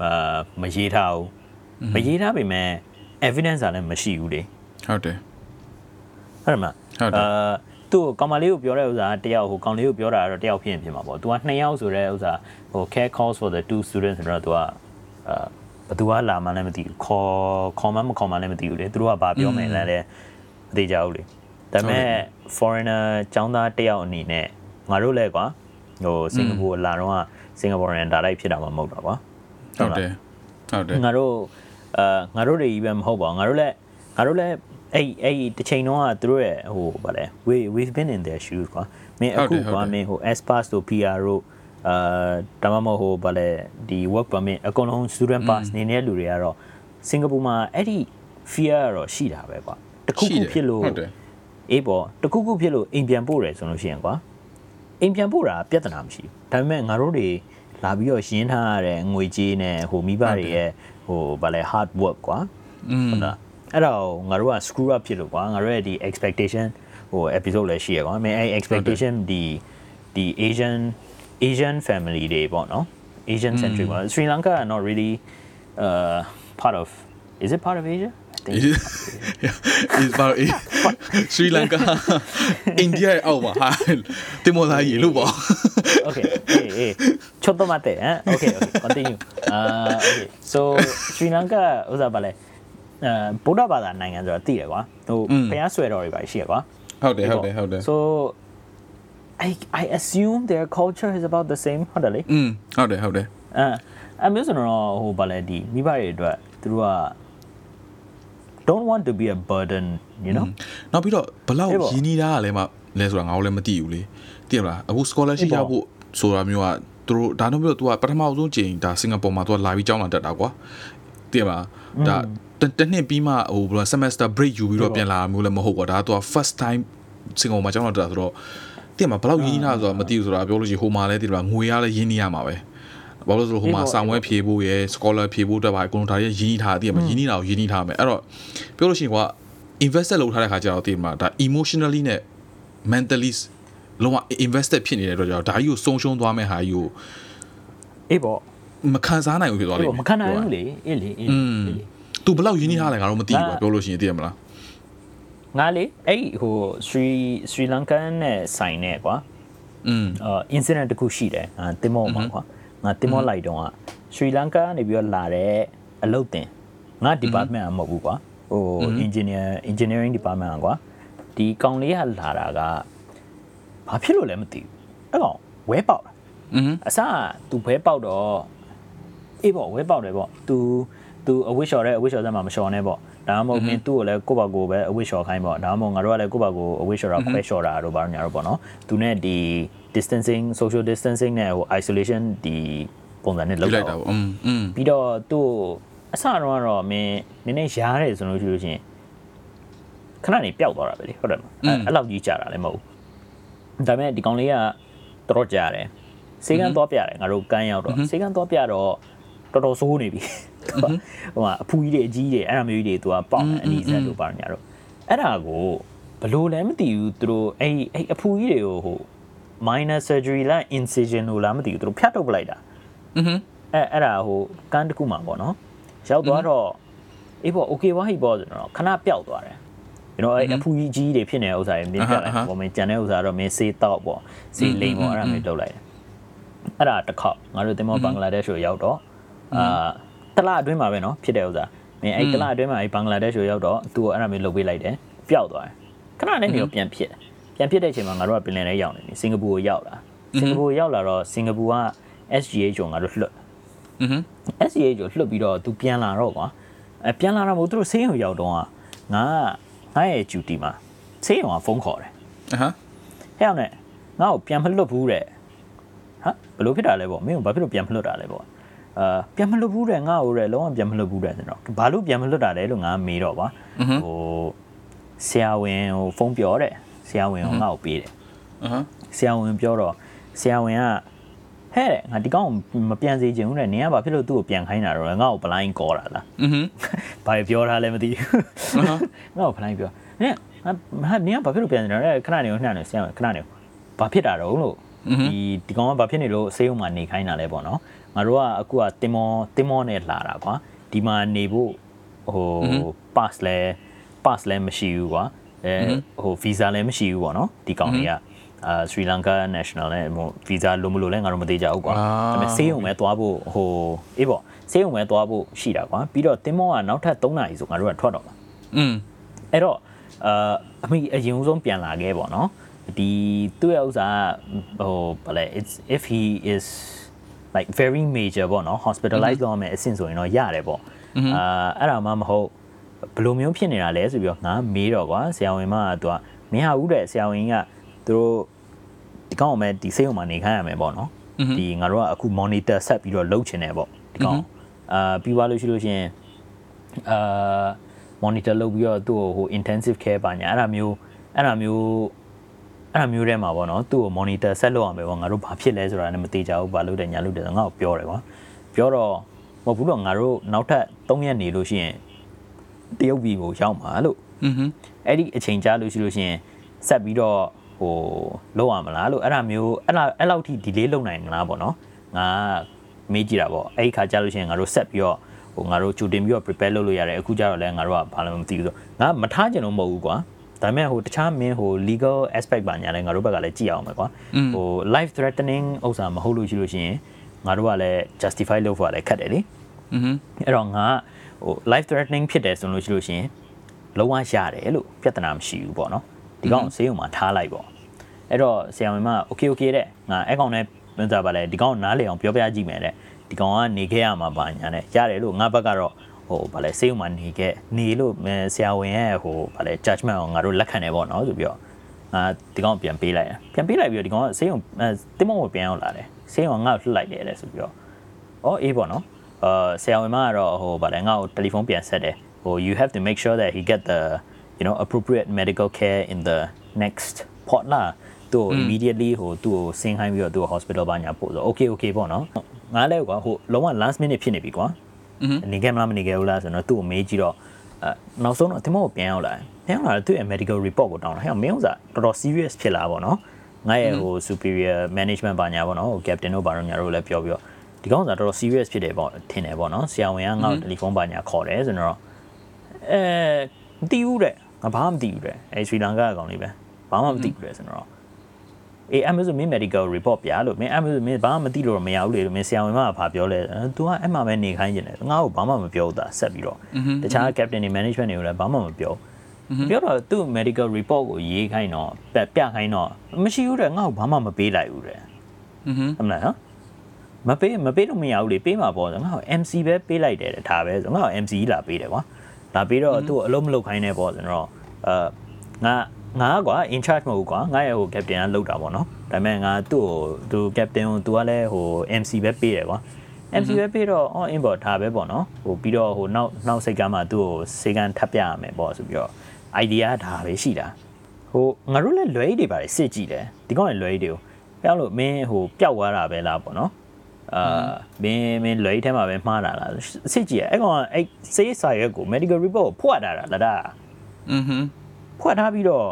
အာမရေးထားဘူးမရေးထားပေမဲ့ evidence ကလည်းမရှိဘူးလေ ဟုတ်တယ်ဟုတ်တယ်မလားဟုတ်တယ်အာသူ့ကောင်မလေးကိုပြောတဲ့ဥစ္စာတယောက်ဟိုကောင်လေးကိုပြောတာတော့တယောက်ဖြစ်ရင်ဖြစ်မှာပေါ့။ तू ကနှစ်ယောက်ဆိုတဲ့ဥစ္စာဟို care calls for the two students ဆိုတော့ तू ကအာဘသူကလာမှလည်းမသိဘူး။ခေါ်ခေါ်မှမခေါ်မှလည်းမသိဘူးလေ။သူတို့ကဘာပြောမယ်လဲလည်းမသိကြဘူးလေ။ဒါပေမဲ့ foreigner ចောင်းသားတယောက်အနေနဲ့ငါတို့လည်းကွာဟိုစင်ကာပူလာတော့စင်ကာပူရန်ဒါလိုက်ဖြစ်တာမှမဟုတ်တာကွာ။ဟုတ်တယ်။ဟုတ်တယ်။ငါတို့အာငါတို့တွေကြီးပဲမဟုတ်ပါဘူး။ငါတို့လည်းငါတို့လည်း အဲ့အဲ့တစ်ချိန်တော့ကသူတို့ရဲ့ဟိုဗာလဲ we we've been in their shoes ကွာမင်းအခုကွာမင်းဟို S pass တို့ PR တို့အာဒါမှမဟုတ်ဟိုဗာလဲဒီ work permit အကုန်လုံး student pass နေနေတဲ့လူတွေကတော့စင်ကာပူမှာအဲ့ဒီ fear တော့ရှိတာပဲကွာတခုခုဖြစ်လို့အေးပေါ့တခုခုဖြစ်လို့အိမ်ပြန်ပို့တယ်ဆိုလို့ရှိရင်ကွာအိမ်ပြန်ပို့တာပြဿနာမရှိဘူးဒါပေမဲ့ငါတို့တွေလာပြီးတော့ရင်းထားရတဲ့ငွေကြေးနဲ့ဟိုမိဘတွေရဲ့ဟိုဗာလဲ hard work ကွာဟုတ်လား အဲ့ဒါကိုငါတို့က screw up ဖြစ်လို့ကွာငါတို့ရဲ့ဒီ expectation ဟို episode လည်းရှိရကွာမင်းအဲ့ expectation ဒီဒီ Asian Asian family တွေပေါ့နော် Asian centric ပေါ့ Sri Lanka are not really uh part of is it part of Asia I think is part of Sri Lanka India အောက်မှာဟာတင်မောသားကြီးလို့ပေါ့ Okay eh eh ちょっと待って Okay okay continue uh okay so Sri Lanka ဥစားပါလဲ အဲဗုဒ္ဓဘာသာနိုင်ငံဆိုတော့သိတယ်ကွာဟိုဘုရားဆွဲတော်တွေပါရှိရကွာဟုတ်တယ်ဟုတ်တယ်ဟုတ်တယ် so I I assume their culture is about the same ဟုတ်တယ်လေอืมဟုတ်တယ်ဟုတ်တယ်အဲအမျိုးဆိုတော့ဟိုဗာလဲဒီမိဘတွေအတွက်သူတို့က don't want to be a burden you know နောက်ပြီးတော့ဘလောက်ရင်းနှီးတာကလည်းမလဲဆိုတာငါတို့လည်းမသိဘူးလေသိရမလားအခု scholarship ရဖို့ဆိုတာမျိုးကသူတို့ဒါတော့ပြီးတော့ तू ကပထမဆုံးချိန်ဒါစင်ကာပူမှာ तू လာပြီးကျောင်းလာတက်တာကွာသိရမလားဒါ တနှစ်ပြီးမှဟိုဘယ်လို semester break ယူပြီးတော့ပြန်လာမျိုးလည်းမဟုတ်ပါဒါက तू first time စင်ကာပူမှာကျောင်းလာတက်တာဆိုတော့တင်မှာဘယ်လောက်ရင်းနှီးတာဆိုတာမသိဘူးဆိုတာပြောလို့ရှိရင်ဟိုမှာလည်းဒီလိုငွေရလည်းရင်းနှီးရမှာပဲဘာလို့လဲဆိုတော့ဟိုမှာစာဝဲဖြေဖို့ရယ် scholar ဖြေဖို့တက်ပါအကုန်လုံးဒါတွေရင်းနှီးထားတည်မှာရင်းနှီးတာကိုရင်းနှီးထားမယ်အဲ့တော့ပြောလို့ရှိရင်ကွာ invested လုပ်ထားတဲ့ခါကျတော့တည်မှာဒါ emotionally နဲ့ mentally လုံးဝ invested ဖြစ်နေတဲ့အတွက်ကြောင့်ဒါကြီးကိုဆုံးရှုံးသွားမဲ့ဟာကြီးကိုအေးပေါ့မခံစားနိုင်ဘူးဖြစ်သွားလိမ့်မယ်မခံနိုင်ဘူးလေအေးလေအေးလေ သူဘလောက်ရင်းနှီးထားလဲငါတော့မသိဘူးပြောလို့ရှိရင်သိရမလားငါလေအဲ့ဟိုစရီစရီလန်ကန်နဲ့ဆိုင်နဲ့ကွာอืมအာ incident တခုရှိတယ်ငါတင်မောမှာကွာငါတင်မောလိုက်တော့ကစရီလန်ကာကနေပြီးတော့လာတဲ့အလုပ်တင်ငါ department မဟုတ်ဘူးကွာဟို engineer engineering department ကွာဒီကောင်လေးကလာတာကဘာဖြစ်လို့လဲမသိဘူးအဲ့ကောင်ဝဲပေါက်တာအစက तू ဝဲပေါက်တော့အေးပေါ့ဝဲပေါက်တယ်ပေါ့ तू သူအဝိရှော်တဲ့အဝိရှော်ဆက်မှာမလျှော်နဲ့ပေါ့ဒါမှမဟုတ်မင်းသူ့ကိုလည်းကိုယ့်ဘာကိုပဲအဝိရှော်ခိုင်းပေါ့ဒါမှမဟုတ်ငါတို့ကလည်းကိုယ့်ဘာကိုအဝိရှော်တာခွဲလျှော်တာတို့ဘာလို့ညာတို့ပေါ့နော်သူနဲ့ဒီ distancing social distancing နဲ့ဟို isolation ဒီပုံစံနဲ့လောက်တာပေါ့ပြီးတော့သူ့အစတော့ကတော့မင်းနည်းနည်းရားတယ်ဆိုလို့ရှိလို့ချင်းခဏနေပျောက်သွားတာပဲလေဟုတ်တယ်မလားအဲ့လောက်ကြီးကြာတာလည်းမဟုတ်ဘူးဒါပေမဲ့ဒီကောင်လေးကတော်တော်ကြာတယ်စေကန်းသွားပြတယ်ငါတို့ကန်းရောက်တော့စေကန်းသွားပြတော့ တော်တော်ဆိုးနေပြီဟိုကအဖူကြီးတွေအကြီးတွေအဲ့ဒါမျိုးကြီးတွေသူကပေါက်အနီးစပ်လို့ပါညာတော့အဲ့ဒါကိုဘလို့လည်းမသိဘူးသူတို့အဲ့အဲ့အဖူကြီးတွေကိုဟို minor surgery လား incision လို့လားမသိဘူးသူတို့ဖြတ်ထုတ်ပလိုက်တာอือဟအဲ့အဲ့ဒါဟိုကန်းတစ်ခုမှာပေါ့နော်ရောက်သွားတော့အေးပေါ့ okay ဝါဟိပေါ့ဆိုတော့ခဏပျောက်သွားတယ်ကျွန်တော်အဲ့အဖူကြီးကြီးတွေဖြစ်နေတဲ့ဥစ္စာတွေမြင်ပြလိုက်ပေါ့မင်းကြံတဲ့ဥစ္စာတော့မင်းစေးတော့ပေါ့စေးလိမ်ပေါ့အဲ့ဒါမျိုးလုပ်လိုက်တယ်အဲ့ဒါတစ်ခေါက်ငါတို့တင်မောဘင်္ဂလားဒေ့ရှ်ကိုရောက်တော့ အာတလအတွင်းမှာပဲเนาะဖြစ်တဲ့ဥစ္စာမင်းအဲ့တလအတွင်းမှာအဲ့ဘင်္ဂလားဒေ့ရှ်ကိုရောက်တော့သူ့ကိုအဲ့ဒါမျိုးလုပ်ပေးလိုက်တယ်ပျောက်သွားတယ်ခဏနဲ့နေတော့ပြန်ဖြစ်ပြန်ဖြစ်တဲ့အချိန်မှာငါတို့ကပင်လယ်ထဲရောက်နေပြီစင်ကာပူကိုရောက်လာစင်ကာပူကိုရောက်လာတော့စင်ကာပူက SGH ကိုငါတို့လွှတ်อือဟ SGH ကိုလွှတ်ပြီးတော့သူပြန်လာတော့ကွာအဲပြန်လာတော့မို့သူတို့ဆေးရုံရောက်တော့ငါငါရဲ့ duty မှာဆေးရုံကဖုန်းခေါ်တယ်အဟဟဲ့အောင်နဲ့ငါ့ကိုပြန်မလွတ်ဘူးတဲ့ဟာဘလို့ဖြစ်တာလဲပေါ့မင်းကဘာဖြစ်လို့ပြန်မလွတ်တာလဲပေါ့ အာပြန်မလွတ်ဘူးတဲ့ငါ့ကိုတဲ့လုံးဝပြန်မလွတ်ဘူးတဲ့ဆိုတော့ဘာလို့ပြန်မလွတ်တာလဲလို့ငါမေးတော့ပါဟိုဆရာဝန်ဟိုဖုန်းပြောတဲ့ဆရာဝန်ကငါ့ကိုပေးတယ်အဟဆရာဝန်ပြောတော့ဆရာဝန်ကဟဲ့ငါဒီကောင်မပြန်စေချင်ဘူးတဲ့နင်ကဘာဖြစ်လို့သူ့ကိုပြန်ခိုင်းတာတော့ငါ့ကို blind ကောတာလားอือဟึဘာပြောထားလဲမသိဘူးငါ့ကို blind ပြောနင်ဟာနင်ကဘာဖြစ်လို့ပြန်နေတာလဲခဏနေခဏနေဆရာခဏနေဘာဖြစ်တာတော့လို့ဒီဒီကောင်ကဘာဖြစ်နေလို့ဆေးရုံမှာနေခိုင်းတာလဲပေါ့နော် ငါတို့ကအခုကတင်မောတင်မောနဲ့လာတာကွာဒီမှာနေဖို့ဟို pass လဲ pass လဲမရှိဘူးကွာအဲဟို visa လည်းမရှိဘူးပေါ့နော်ဒီကောင်တွေကအာ Sri Lanka National နဲ့ဟို visa လိုမလို့လဲငါတို့မသေးကြဘူးကွာဒါပေမဲ့ဆေးရုံပဲသွားဖို့ဟိုအေးပေါ့ဆေးရုံပဲသွားဖို့ရှိတာကွာပြီးတော့တင်းမောကနောက်ထပ်3နာရီဆိုငါတို့ကထွက်တော့မှာอืมအဲ့တော့အာအမိအရင်ဆုံးပြန်လာခဲ့ပေါ့နော်ဒီသူ့ရဲ့ဥစ္စာဟိုဘာလဲ it's if he is like very major ပေါ့နော် hospitalized လုပ်မယ်အဆင့်ဆိုရင်တော့ရတယ်ပေါ့အာအဲ့ဒါမှမဟုတ်ဘယ်လိုမျိုးဖြစ်နေတာလဲဆိုပြီးတော့ငါမေးတော့ကွာဆရာဝန်မကသူကမင်းဟာဦးတဲ့ဆရာဝန်ကသူတို့ဒီကောင်အမဲဒီစိတ်ုံမှာနေခိုင်းရမယ်ပေါ့နော်ဒီငါတို့ကအခု monitor ဆက်ပြီးတော့လုပ်ချင်တယ်ပေါ့ဒီကောင်အာပြီးသွားလို့ရှိလို့ရှင်အာ monitor လုပ်ပြီးတော့သူ့ကိုဟို intensive care ပါညာအဲ့ဒါမျိုးအဲ့ဒါမျိုး အဲ့ဒါမျိုးထဲမှာပေါ့နော်သူ့ကို monitor ဆက်လုပ်ရမယ်ပေါ့ငါတို့ဘာဖြစ်လဲဆိုတာလည်းမသိကြဘူးဘာလုပ်တယ်ညာလုပ်တယ်ဆိုငါ့ကိုပြောတယ်ကွာပြောတော့မဟုတ်ဘူးတော့ငါတို့နောက်ထပ်3ရက်နေလို့ရှိရင်တရုတ်ပြည်ကိုရောက်မှာလို့อือဟึအဲ့ဒီအချိန်ကြာလို့ရှိလို့ရှိရင်ဆက်ပြီးတော့ဟိုလောက်ရမလားလို့အဲ့ဒါမျိုးအဲ့လောက်အဲ့လောက်ထိ delay လုပ်နိုင်မလားပေါ့နော်ငါမေးကြည့်တာပေါ့အဲ့ဒီခါကြာလို့ရှိရင်ငါတို့ဆက်ပြီးတော့ဟိုငါတို့ကြိုတင်ပြီးတော့ prepare လုပ်လို့ရတယ်အခုကျတော့လည်းငါတို့ကဘာလို့မသိဘူးဆိုငါမထားကြလို့မဟုတ်ဘူးကွာ ဒါပေမဲ့ဟိုတခြားမင်းဟို legal aspect ပါညာလဲငါတို့ဘက်ကလည်းကြည့်အောင်ပဲကွာဟို life threatening ဥစ္စာမဟုတ်လို့ရှိလို့ရှိရင်ငါတို့ကလည်း justify လုပ်ဖို့လည်းခက်တယ်လေอือအဲ့တော့ငါဟို life threatening ဖြစ်တယ်ဆိုလို့ရှိလို့ရှိရင်လုံးဝရတယ်လို့ပြဿနာမရှိဘူးပေါ့နော်ဒီကောင်ဆေးရုံမှာထားလိုက်ပေါ့အဲ့တော့ဆရာမမ okay okay တဲ့ငါအဲ့ကောင်နဲ့ပြန်စားပါလေဒီကောင်နားလေအောင်ပြောပြကြည့်မယ်တဲ့ဒီကောင်ကနေခဲ့ရမှာပါညာနဲ့ရတယ်လို့ငါဘက်ကတော့ ဟိုဗာလဲဆေးရုံမှာနေခဲ့နေလို့ဆရာဝန်ရဲ့ဟိုဗာလဲ judgment ကိုငါတို့လက်ခံတယ်ပေါ့နော်ဆိုပြီးတော့ငါဒီကောင်ပြန်ပေးလိုက်ပြန်ပေးလိုက်ပြီးတော့ဒီကောင်ကဆေးရုံတင်းမုံကိုပြန်ရောက်လာတယ်ဆေးရုံကငါ့ကိုလှလိုက်တယ်တဲ့ဆိုပြီးတော့အော်အေးပေါ့နော်အာဆရာဝန်မကတော့ဟိုဗာလဲငါ့ကိုတယ်လီဖုန်းပြန်ဆက်တယ်ဟို you have to make sure that he get the you know appropriate medical care in the next port လာသူ့ immediately ဟိုသူ့ကိုဆင်းခိုင်းပြီးတော့သူ့ hospital ဘာညာပို့ဆို okay okay ပေါ့နော်ငါလည်းကွာဟိုလုံးဝ last minute ဖြစ်နေပြီကွာ နေခဲ့မလားမနေခဲ့ဘူးလားဆိုတော့သူ့ကိုမေးကြည့်တော့အဲနောက်ဆုံးတော့ဒီမောကိုပြန်ရောက်လာပြန်ရောက်လာသူ့ရဲ့ medical report ကိုတောင်းတာဟဲ့မင်းဥစားတော်တော် serious ဖြစ်လာပေါ့နော်ငါရဲ့ဟို superior management ဘာညာပေါ့နော်ဟို captain တို့ဘာတို့ညာတို့လည်းပြောပြီးတော့ဒီကောင်စားတော်တော် serious ဖြစ်တယ်ပေါ့ထင်တယ်ပေါ့နော်ဆရာဝန်ကငါ့ကိုတယ်လီဖုန်းဘာညာခေါ်တယ်ဆိုတော့အဲမသိဘူးတဲ့ငါဘာမှမသိဘူးတဲ့အဲစရီလန်ကာအကောင်လေးပဲဘာမှမသိဘူးတဲ့ဆိုတော့ အေး Amazon မင်း medical report ပြလို့မင်း Amazon မင်းဘာမှမသိလို့မရဘူးလေမင်းဆရာဝန်မကဘာပြောလဲ तू ကအဲ့မှာပဲနေခိုင်းနေတယ်ငါ့ကိုဘာမှမပြောဘူးသားဆက်ပြီးတော့တခြား captain တွေ management တွေကိုလည်းဘာမှမပြောပြောတော့သူ့ medical report ကိုရေးခိုင်းတော့ပြခိုင်းတော့မရှိဘူးတဲ့ငါ့ကိုဘာမှမပေးလိုက်ဘူးတဲ့ဟမ်မလားနော်မပေးမပေးလို့မရဘူးလေပေးမှာပေါ့ငါ့ကို MC ပဲပေးလိုက်တယ်ဒါပဲဆိုငါ့ကို MC လာပေးတယ်ကွာလာပေးတော့သူ့ကိုအလုံးမလုပ်ခိုင်းနေပေါ့ဆိုတော့အာငါ ငါကွာ in charge မဟုတ်ကွာငါရဲ့ဟို captain ကလောက်တာပေါ့နော်ဒါပေမဲ့ငါသူ့ကိုသူ captain ကိုသူကလည်းဟို MC ပဲပေးတယ်ကွာ MC ပဲပေးတော့ on in ပေါ့ဒါပဲပေါ့နော်ဟိုပြီးတော့ဟိုနောက်နောက်စိတ်ကမ်းမှာသူ့ကိုစိတ်ကမ်းထပ်ပြရမယ်ပေါ့ဆိုပြီးတော့ idea ဒါပဲရှိတာဟိုငါတို့လည်းလွယ်တွေပါစစ်ကြည့်တယ်ဒီကောင်လည်းလွယ်တွေကိုပြောင်းလို့မင်းဟိုပျောက်သွားတာပဲလားပေါ့နော်အာမင်းမင်းလွယ်ထဲမှာပဲမှားတာလားစစ်ကြည့်ရအဲ့ကောင်အဲ့စေးစာရွက်ကို medical report ကိုဖွက်တာလားဒါอือဟึ ဖွက်ထားပြီးတော့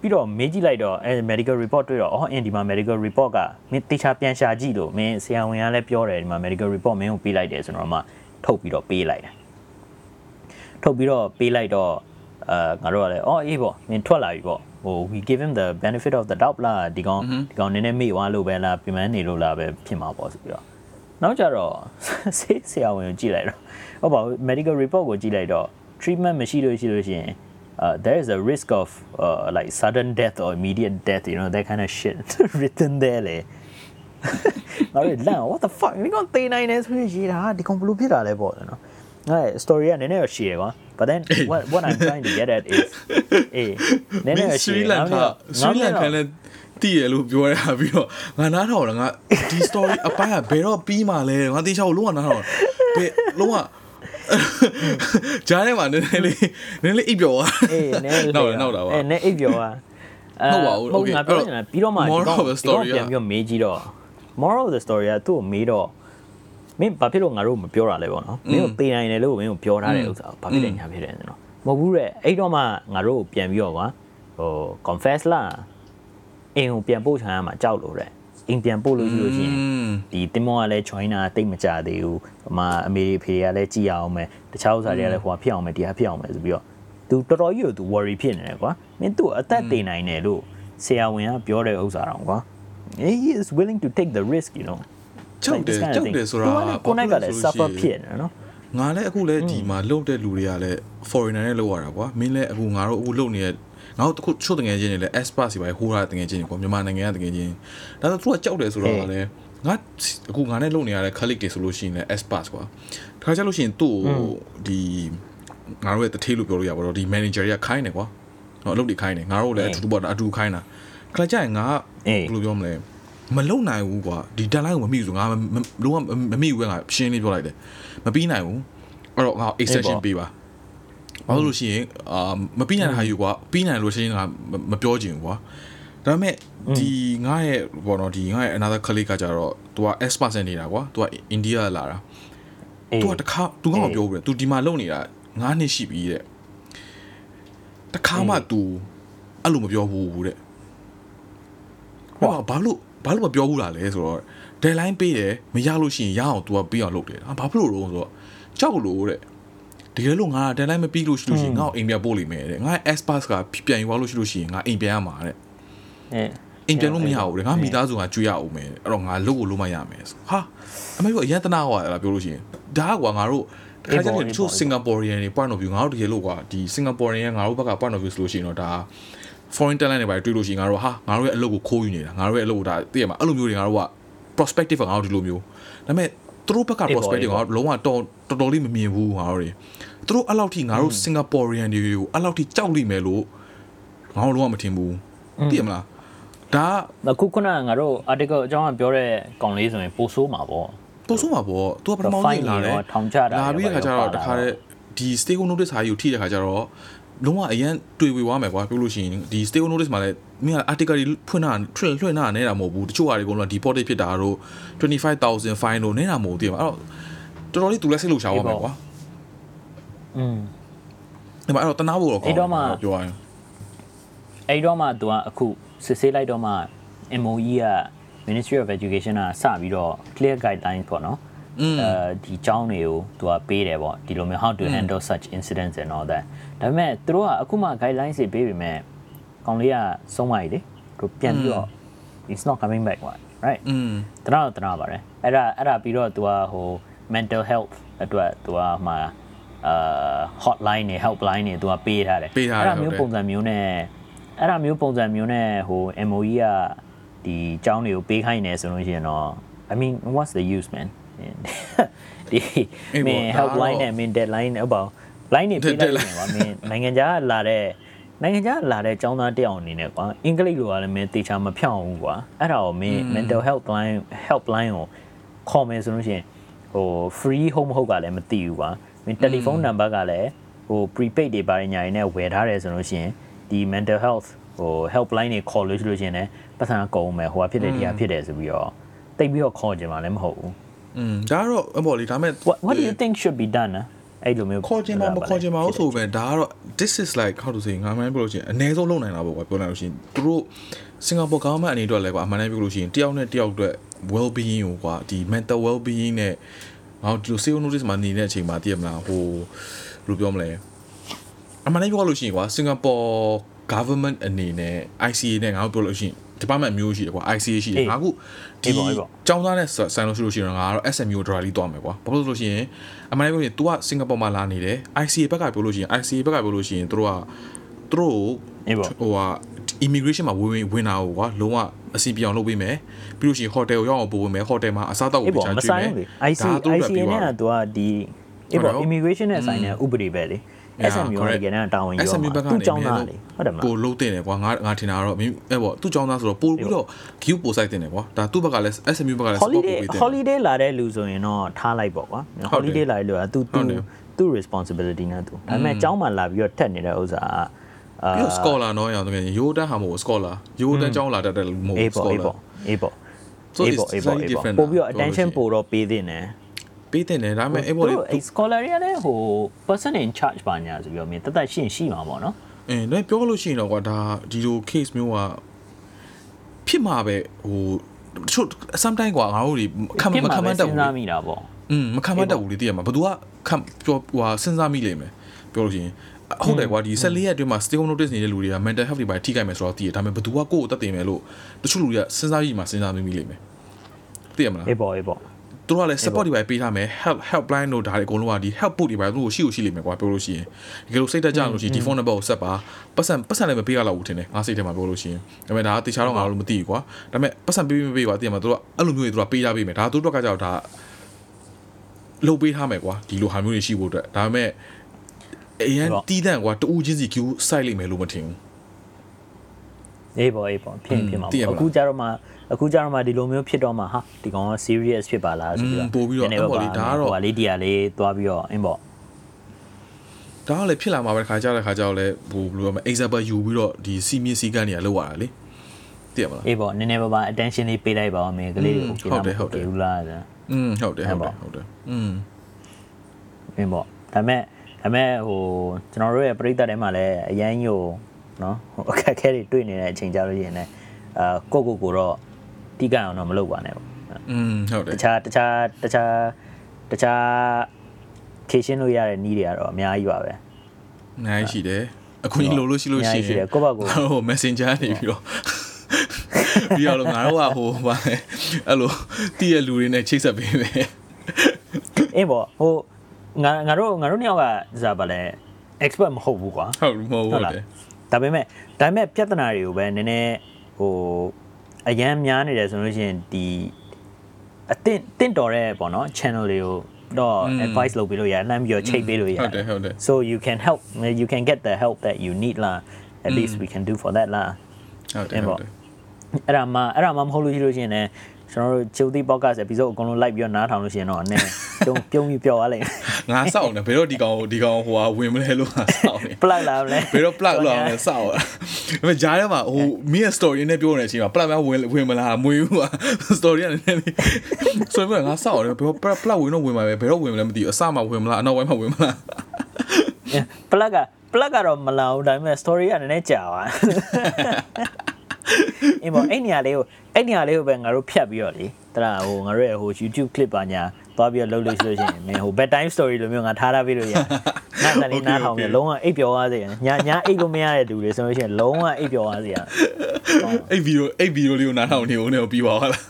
ပြီးတော့မေးကြည့်လိုက်တော့အဲ medical report တွေ့တော့အော်အင်းဒီမှာ medical report ကမင်းတေချာပြန်ရှာကြည့်လို့မင်းဆရာဝန်ကလည်းပြောတယ်ဒီမှာ medical report မင်းကိုပေးလိုက်တယ်ဆိုတော့မှထုတ်ပြီးတော့ပေးလိုက်တယ်ထုတ်ပြီးတော့ပေးလိုက်တော့အာငါတို့ကလည်းအော်အေးပေါ့မင်းထွက်လာပြီပေါ့ဟို we give him the benefit of the doubt လားဒီကောင်ဒီကောင်နည်းနည်းမေ့သွားလို့ပဲလားပြင်ပန်းနေလို့လားပဲဖြစ်မှာပေါ့ဆိုပြီးတော့နောက်ကြတော့ဆေးဆရာဝန်ကိုကြည့်လိုက်တော့ဟုတ်ပါဘူး medical report ကိုကြည့်လိုက်တော့ treatment မရှိလို့ရှိလို့ရှိရင် uh, there is a risk of uh, like sudden death or immediate death you know that kind of shit written there လေငါတို့လန့် what the fuck ဒီကောင်သေနိုင်တယ်ဆိုရင်ရေးတာဒီကောင်ဘလို့ဖြစ်တာလဲပေါ့နော်ငါ story ကနည်းနည်းတော့ရှည်တယ်ကွာ but then what what I'm trying to get at is အေးနည်းနည်းတော့ရှည် လန်ကာစရီလန်ကာလည်းတည်ရလို့ပြောရပြီးတော့ငါနားထောင်တော့ငါဒီ story အပိုင်းကဘယ်တော့ပြီးမှလဲငါတေချောက်လုံးဝနားထောင်ဘယ်လုံးဝ ဂျားထဲမှာနည်းနည်းလေးနည်းနည်းလေးအိပ်ပျော်သွားအေးနည်းနောက်နောက်တာပါအေးနည်းအိပ်ပျော်သွားဟုတ်ပါဘူးဟုတ် okay ငါပြောနေတာပြီးတော့မှဒီ moral ကောင် of the ဒီကောင် story ပြန်ပြီးတော့မေးကြည့်တော့ moral of the story ကသူ့ကိုမေးတော့မင်းဘာဖြစ်လို့ငါတို့မပြောတာလဲပေါ့နော်မင်းကိုသေနိုင်တယ်လို့မင်းကိုပြောထားတဲ့ဥစ္စာကိုဘာဖြစ်လဲညာဖြစ်တယ်ဆိုတော့မဟုတ်ဘူးတဲ့အဲ့တော့မှငါတို့ကိုပြန်ပြီးတော့ကွာဟို confess လားအင်းကိုပြန်ပို့ချင်ရမှာကြောက်လို့တဲ့ အင်းပြန်ပို့လို့ရှိလို့ရှိရင် ဒီတင်မောကလည်း join တာတိတ်မကြသေးဘူးဟိုမှာအမေဖေကလည်းကြည်အောင်မယ်တခြားဥစ္စာတွေကလည်းဟိုဖြစ်အောင်မယ်တရားဖြစ်အောင်မယ်ဆိုပြီးတော့ तू တော်တော်ကြီးကို तू worry ဖြစ်နေတယ်ကွာမင်း तू အသက်တည်နိုင်တယ်လို့ဆရာဝန်ကပြောတဲ့ဥစ္စာတော့ကွာ he is willing to take the risk you know ကြောက်တယ်ကြောက်တယ်ဆိုတာ ကိုနိုင်ကလည်း suffer ဖြစ်နေတယ်နော် ငါလည်းအခုလည်းဒီမှာလှုပ်တဲ့လူတွေကလည်း foreigner နဲ့လှုပ်ရတာကွာမင်းလည်းအခုငါတို့အခုလှုပ်နေတဲ့ ငါတို့တခုချို့တငယ်ချင်းတွေလည်း expat စီပါဟိုးရတဲ့တငယ်ချင်းတွေကွာမြန်မာနိုင်ငံကတငယ်ချင်းဒါဆိုသူကကြောက်တယ်ဆိုတော့လည်းငါအခုငါနဲ့လှုပ်နေရတဲ့ colleague တွေဆိုလို့ရှိရင်လည်း expat ကွာတခါကျလို့ရှိရင်သူ့ဒီငါတို့ရဲ့တထေးလို့ပြောလို့ရပါတော့ဒီ manager တွေကခိုင်းတယ်ကွာနော်အလုပ်တွေခိုင်းတယ်ငါတို့လည်းအတူတူပေါ့အတူခိုင်းတာခါကျရင်ငါဘယ်လိုပြောမလဲမလုံနိုင်ဘူးကွာဒီ deadline ကိုမမိဘူးဆိုငါလုံးဝမမိဘူးပဲငါရှင်းလေးပြောလိုက်တယ်မပြီးနိုင်ဘူးအဲ့တော့ငါ extension ပေးပါ ဘာလို့လို့ရှိရင်အာမပြီးနိုင်တဲ့ဟာယူကွာပြီးနိုင်လို့ရှိရင်ငါမပြောချင်ဘူးကွာဒါပေမဲ့ဒီငါရဲ့ဘောနော်ဒီငါရဲ့ another colleague ကကြတော့ तू က expert နေတာကွာ तू က India လာတာ तू ကတခါ तू ကမပြောဘူးလေ तू ဒီမှာလုံနေတာ9နှစ်ရှိပြီတဲ့တခါမှ तू အဲ့လိုမပြောဘူးတဲ့ဟောဘာလို့ဘာလို့မပြောဘူးလားလဲဆိုတော့ deadline ပေးတယ်မရလို့ရှိရင်ရအောင် तू ကပေးအောင်လုပ်တယ်ဟာဘာဖြစ်လို့လဲဆိုတော့ကြောက်လို့တဲ့ တကယ်လို့ငါ deadline မပြီးလို့ရှိလို့ရှိရင်ငါ့ကိုအိမ်ပြန်ပို့လိမ့်မယ်တဲ့ငါ expert ကပြန်ယူသွားလို့ရှိလို့ရှိရင်ငါအိမ်ပြန်ရမှာတဲ့အဲအိမ်ပြန်လို့မရဘူးတဲ့ငါမိသားစုကကြွေးရအောင်မယ်အဲ့တော့ငါလုပ်ကိုလုပ်မရမယ်ဆိုဟာအမေတို့အရန်တနာဟောရလားပြောလို့ရှိရင်ဒါကွာငါတို့တခါကျရင်တချို့ Singaporean တွေ point of view ငါတို့တကယ်လို့ကွာဒီ Singaporean ကငါတို့ဘက်က point of view ဆိုလို့ရှိရင်တော့ဒါ foreign talent တွေပါတွေ့လို့ရှိရင်ငါတို့ဟာငါတို့ရဲ့အလုပ်ကိုခိုးယူနေတာငါတို့ရဲ့အလုပ်ကိုဒါသိရမှာအဲ့လိုမျိုးတွေငါတို့က prospective ကငါတို့ဒီလိုမျိုးဒါပေမဲ့ သူတို့ဘက်က prospective ကလုံးဝတော်တော်တော်လေးမမြင်ဘူးငါတို့တွေသူတို့အဲ့လောက်ထိငါတို့ Singaporean တွေကိုအဲ့လောက်ထိကြောက်လိမ့်မယ်လို့ငါတို့လုံးဝမထင်ဘူးသိရမလားဒါအခုခုနကငါတို့ article အကြောင်းကပြောတဲ့ကောင်လေးဆိုရင်ပိုဆိုးမှာပေါ့ပို့ဆုံးမှာပေါ့သူကပထမဆုံးလာတယ်ထောင်ချတာလာပြီးတဲ့ခါကျတော့တခါတည်းဒီ stay home notice ဟာကြီးကိုထိတဲ့ခါကျတော့လုံးဝအရန်တွေ့ဝေသွားမယ်ကွာပြောလို့ရှိရင်ဒီ stay home notice မှာလည်း မင်းက article တွေဖွင့်တာထွင်လွှင့်တာနဲတာမဟုတ်ဘူးတချို့ဟာတွေအကုန်လုံး deported ဖြစ်တာတို့25000 fine တို့နဲတာမဟုတ်သေးပါအဲ့တော့တော်တော်လေးသူလည်းစိတ်လှုပ်ရှားသွားမှာကွာอืมဒီမှာအဲ့တော့တနာဖို့တော့ကောင်းပြောရရင်အဲ့တော့မှသူကအခုစစ်ဆေးလိုက်တော့မှ MOE က Ministry of Education ကစပြီးတော့ clear guidelines ပေါ့နော်အဲဒီအကြောင်းတွေကိုသူကပေးတယ်ပေါ့ဒီလိုမျိုး how to handle such incidents and all that ဒါပေမဲ့သူတို့ကအခုမှ guidelines တွေပေးပေမဲ့ ကောင်လေးကဆုံးသွားပြီလေသူပြန်ပြီးတော့ it's not coming back one right อืมတနာတော့တနာပါတယ်အဲ့ဒါအဲ့ဒါပြီးတော့သူကဟို mental health အတွက်သူကမှအာ hotline တွေ helpline တွေသူကပေးထားတယ်ပေးထားတယ်အဲ့ဒါမျိုးပုံစံမျိုးနဲ့အဲ့ဒါမျိုးပုံစံမျိုးနဲ့ဟို MOE ကဒီအကြောင်းတွေကိုပေးခိုင်းနေဆိုလို့ရှိရင်တော့ I mean what's the use man ဒီအေးပေါ့မင်းဒါ helpline တော့နဲ့ main deadline နဲ့ဟုတ်ပါဘူး line တွေပေးလိုက်နေပါမင်းနိုင်ငံခြားကလာတဲ့ နိုင်ငံခြားကလာတဲ့ចောင်းသားတယောက်အနေနဲ့ကွာအင်္ဂလိပ်လိုကလည်းမင်းတေချာမဖြောင်းဘူးကွာအဲ့ဒါကိုမင်း mental health line helpline ကိုခေါ်မယ်ဆိုလို့ရှိရင်ဟို free home ဟုတ်ကလည်းမသိဘူးကွာမင်း telephone number ကလည်းဟို prepaid တွေပါညာရင်းနဲ့ဝယ်ထားတယ်ဆိုလို့ရှိရင်ဒီ mental health ဟို helpline တွေခေါ်လို့ရှိလို့ရှိရင်လည်းပတ်စံကုန်မယ်ဟိုကဖြစ်တယ်ဒီကဖြစ်တယ်ဆိုပြီးတော့တိတ်ပြီးတော့ခေါ်ကြမှာလည်းမဟုတ်ဘူး อืมဒါကတော့အပေါ်လေဒါပေမဲ့ what what do you think should be done นะ အဲ့လိုမျိုးခေါ်ချင်ပါမခေါ်ချင်ပါဘူးဆိုပဲဒါကတော့ this is like how to say ငါမှန်းပြောလို့ရှိရင်အနည်းဆုံးလုပ်နိုင်တာပေါ့ကွာပြောလိုက်လို့ရှိရင်သူတို့ Singapore government အနေနဲ့လည်းကွာအမှန်တမ်းပြောလို့ရှိရင်တယောက်နဲ့တယောက်အတွက် well being ကိုကွာဒီ mental well being နဲ့ငါတို့ဒီလို sales notice မှာနေတဲ့အချိန်မှာသိရမလားဟိုဘယ်လိုပြောမလဲအမှန်တမ်းပြောလို့ရှိရင်ကွာစင်ကာပူ government အနေနဲ့ ICA နဲ့ငါတို့ပြောလို့ရှိရင် department မျိုးရှိတယ်ကွာ ICA ရှိတယ်ငါခုဒီចောင်းသားနဲ့ဆိုင်လို့ရှိလို့ရှိရင်ငါကတော့ SMU ဒရာလီသွားမယ်ကွာဘာလို့ဆိုလို့ရှိရင် အမှန်တမ်းပြောရင် तू ကစင်ကာပူမှာလာနေတယ် ICA ဘက်ကပြောလို့ရှိရင် ICA ဘက်ကပြောလို့ရှိရင်တို့ကသူတို့ဟိုဟာ immigration မှာဝင်ဝင်ဝင်တာကွာလုံးဝအစီပြောင်လုပ်ပေးမယ်ပြီးလို့ရှိရင် hotel ကိုရောက်အောင်ပို့ပေးမယ် hotel မှာအစားအသောက်ကိုတခြားကျွေးမယ် ICA ICA နဲ့က तू ကဒီအေးပေါ့ immigration နဲ့ဆိုင်တဲ့ဥပဒေပဲလေ SMU ကတကယ်တမ်းတာဝန်ယူရမှာသူ့ကျောင်းသားလေဟုတ်တယ်မလားပိုလုံးတင်တယ်ကွာငါငါထင်တာတော့အဲ့ပေါ့သူ့ကျောင်းသားဆိုတော့ပို့ပြီးတော့ view ပို့ဆိုင်တင်တယ်ကွာဒါသူ့ဘက်ကလည်း SMU ဘက်ကလည်း support ပို့ပေးတယ် holiday လာတဲ့လူဆိုရင်တော့ထားလိုက်ပေါ့ကွာ holiday လာတဲ့လူကသူသူသူ့ responsibility နဲ့သူဒါပေမဲ့ကျောင်းမှာလာပြီးတော့ထက်နေတဲ့ဥစ္စာကပြီးတော့ scholar နော်ရောတကယ်ရိုးတန်းဟာမဟုတ် scholar ရိုးတန်းကျောင်းလာတတ်တယ်မဟုတ် scholar အေးပေါ့အေးပေါ့အေးပေါ့အေးပေါ့အေးပေါ့ပို့ပြီးတော့ attention ပို့တော့ပေးသင့်တယ် ပေးတင်တယ်ဒါပေမဲ့အဲ့ပေါ်လေ scholar ရတဲ့ဟို person in charge ပါညာဆိုပြီးတော့မြင်တသက်ရှင်းရှိမှာပေါ့နော်အင်းဒါပြောလို့ရှိရင်တော့ကွာဒါဒီလို case မျိုးကဖြစ်မှာပဲဟိုတချို့ sometime ကွာငါတို့တွေခံမခံမတတ်ဘူးစဉ်းစားမိတာပေါ့อืมမခံမတတ်ဘူးလေတည်ရမှာဘသူကခံပြောဟိုစဉ်းစားမိလိမ့်မယ်ပြောလို့ရှိရင်ဟုတ်တယ်ကွာဒီ14ရက်အတွင်းမှာ stay home notice နေတဲ့လူတွေက mental health တွေပါထိခိုက်မယ်ဆိုတော့တည်ရဒါပေမဲ့ဘသူကကိုယ့်ကိုတတ်တယ်မယ်လို့တချို့လူတွေကစဉ်းစားပြီးမှစဉ်းစားမိမိလိမ့်မယ်တည်ရမလားအေးပေါ့အေးပေါ့ သူတို့ကလည်း support တွေပဲပေးထားမယ် help helpline တို့ဒါတွေအကုန်လုံးကဒီ help book တွေပဲသူ့ကိုရှိကိုရှိလိမ့်မယ်ကွာပြောလို့ရှိရင်တကယ်လို့စိတ်တက်ကြလို့ရှိရင်ဒီ phone number ကိုဆက်ပါပတ်စံပတ်စံလည်းမပေးရတော့ဘူးထင်တယ်ငါစိတ်ထဲမှာပြောလို့ရှိရင်ဒါပေမဲ့ဒါကတေချာတော့ငါတို့မသိဘူးကွာဒါပေမဲ့ပတ်စံပေးပေးမပေးပါသိရမှာသူတို့ကအဲ့လိုမျိုးတွေသူတို့ကပေးရပေးမယ်ဒါသူတို့ကကြောက်ဒါလုပ်ပေးထားမယ်ကွာဒီလိုဟာမျိုးတွေရှိဖို့အတွက်ဒါပေမဲ့အရင်တီးတန့်ကွာတူးချင်းစီ queue စိုက်လိမ့်မယ်လို့မထင်ဘူး အေးပေါ့အေးပေါ့ဖြစ်ဖြစ်မှာအခုကြတော့မှအခုကျတော့မှဒီလိုမျိုးဖြစ်တော့မှဟာဒီကောင်က serious ဖြစ်ပါလားဆိုပြီးတော့ပို့ပြီးတော့အဲ့ပေါ်လေဒါကတော့ဟိုလေးတီယာလေးသွားပြီးတော့အင်းပေါ့ဒါကလည်းဖြစ်လာမှာပဲခါကြတဲ့ခါကြောက်လဲဟိုဘယ်လိုမလဲ example ယူပြီးတော့ဒီစီမီစီကန်တွေကလောက်ရတာလေသိရမလားအေးပေါ့နည်းနည်းပါးပါ attention လေးပေးလိုက်ပါဦးမယ်ကလေးကိုဟုတ်တယ်ဟုတ်တယ်ဘူးလားอืมဟုတ်တယ်ဟုတ်တယ်ဟုတ်တယ်อืมအင်းပေါ့ဒါမဲ့ဒါမဲ့ဟိုကျွန်တော်တို့ရဲ့ပြိတ္တထဲမှာလည်းအရန်ညို နော်အခက်အခဲတွေတွေ့နေတဲ့အချိန်ကြလို့ရှိရင်လည်းအာကိုကိုကိုတော့တီးကအောင်တော့မလုပ်ပါနဲ့ပေါ့อืมဟုတ်တယ်တခြားတခြားတခြားတခြားခေရှင်းလို့ရတဲ့နီးတွေကတော့အများကြီးပါပဲအများကြီးရှိတယ်အခုကြီးလိုလို့ရှိလို့ရှိရင်ကိုယ့်ဘက်ကိုဟို Messenger နေပြီးတော့ပြီးတော့ငါတို့ကဟိုဗာအဲ့လိုတည့်ရလူတွေနဲ့ချိတ်ဆက်ပေးမယ်အေးပေါ့ဟိုငါငါတို့ငါတို့နှစ်ယောက်ကဇာပါလဲ expert မဟုတ်ဘူးကွာဟုတ်မဟုတ်ဟုတ်တယ် ဒါပေမဲ့ဒါပေမဲ့ပြဿနာတွေကိုပဲနည်းနည်းဟိုအရန်များနေတယ်ဆိုလို့ရှိရင်ဒီအတင့်တင့်တော်တဲ့ပေါ့နော် channel တွေကိုတော့ advice လုပ်ပေးလို့ရတယ်လှမ်းပြီးတော့ချိတ်ပေးလို့ရတယ်ဟုတ်တယ်ဟုတ်တယ် so you can help you can get the help that you need လား at least we can do for that လားဟုတ်တယ်ဟုတ်တယ်အဲ့ဒါမှအဲ့ဒါမှမဟုတ်လို့ရှိလို့ရှိရင်လည်းကျွန်တော်တို့ချိုသီး podcast episode အကုန်လုံး like ပြီးတော့နားထောင်လို့ရှိရင်တော့အနေပြုံးပြုံးပြီးပျော်သွားလိမ့်မယ် ငါစောက်နေဘယ်တော့ဒီကောင်ဒီကောင်ဟိုဟာဝင်မလဲလို့ငါစောက်နေ plug လာမလဲဘယ်တော့ plug လာမလဲစောက်ဒါပေမဲ့ဂျားထဲမှာဟိုမင်းရဲ့ story နဲ့ပြောနေတဲ့အချိန်မှာ plug မဝင်ဝင်မလားမဝင်ဘူးကွာ story ကလည်းဆိုတော့ငါစောက်နေဘယ်တော့ plug ဝင်တော့ဝင်မှာပဲဘယ်တော့ဝင်မလဲမသိဘူးအစမှဝင်မလားအနောက်ဝိုင်းမှဝင်မလား plug က plug ကတော့မလာဘူးဒါပေမဲ့ story ကလည်းကြာသွားအင်းပေါ့အဲ့နေရာလေးကိုအဲ့နေရာလေးကိုပဲငါတို့ဖြတ်ပြီးတော့လေတရာဟိုငါတို့ရဲ့ဟို YouTube clip ပါညာ သွားပြီးတော့လုပ်လို့ဆိုလို့ရှိရင်မင်းဟို bed time story လိုမျိုးငါထားထားပေးလို့ရငါတလေးနားထောင်ပြီးလုံးဝအိပ်ပျော်သွားစေညညအိပ်လို့မရတဲ့သူတွေဆိုလို့ရှိရင်လုံးဝအိပ်ပျော်သွားစေရအဲ့ဗီဒီယိုအဲ့ဗီဒီယိုလေးကိုနားထောင်နေဦးနေပြီးပါလား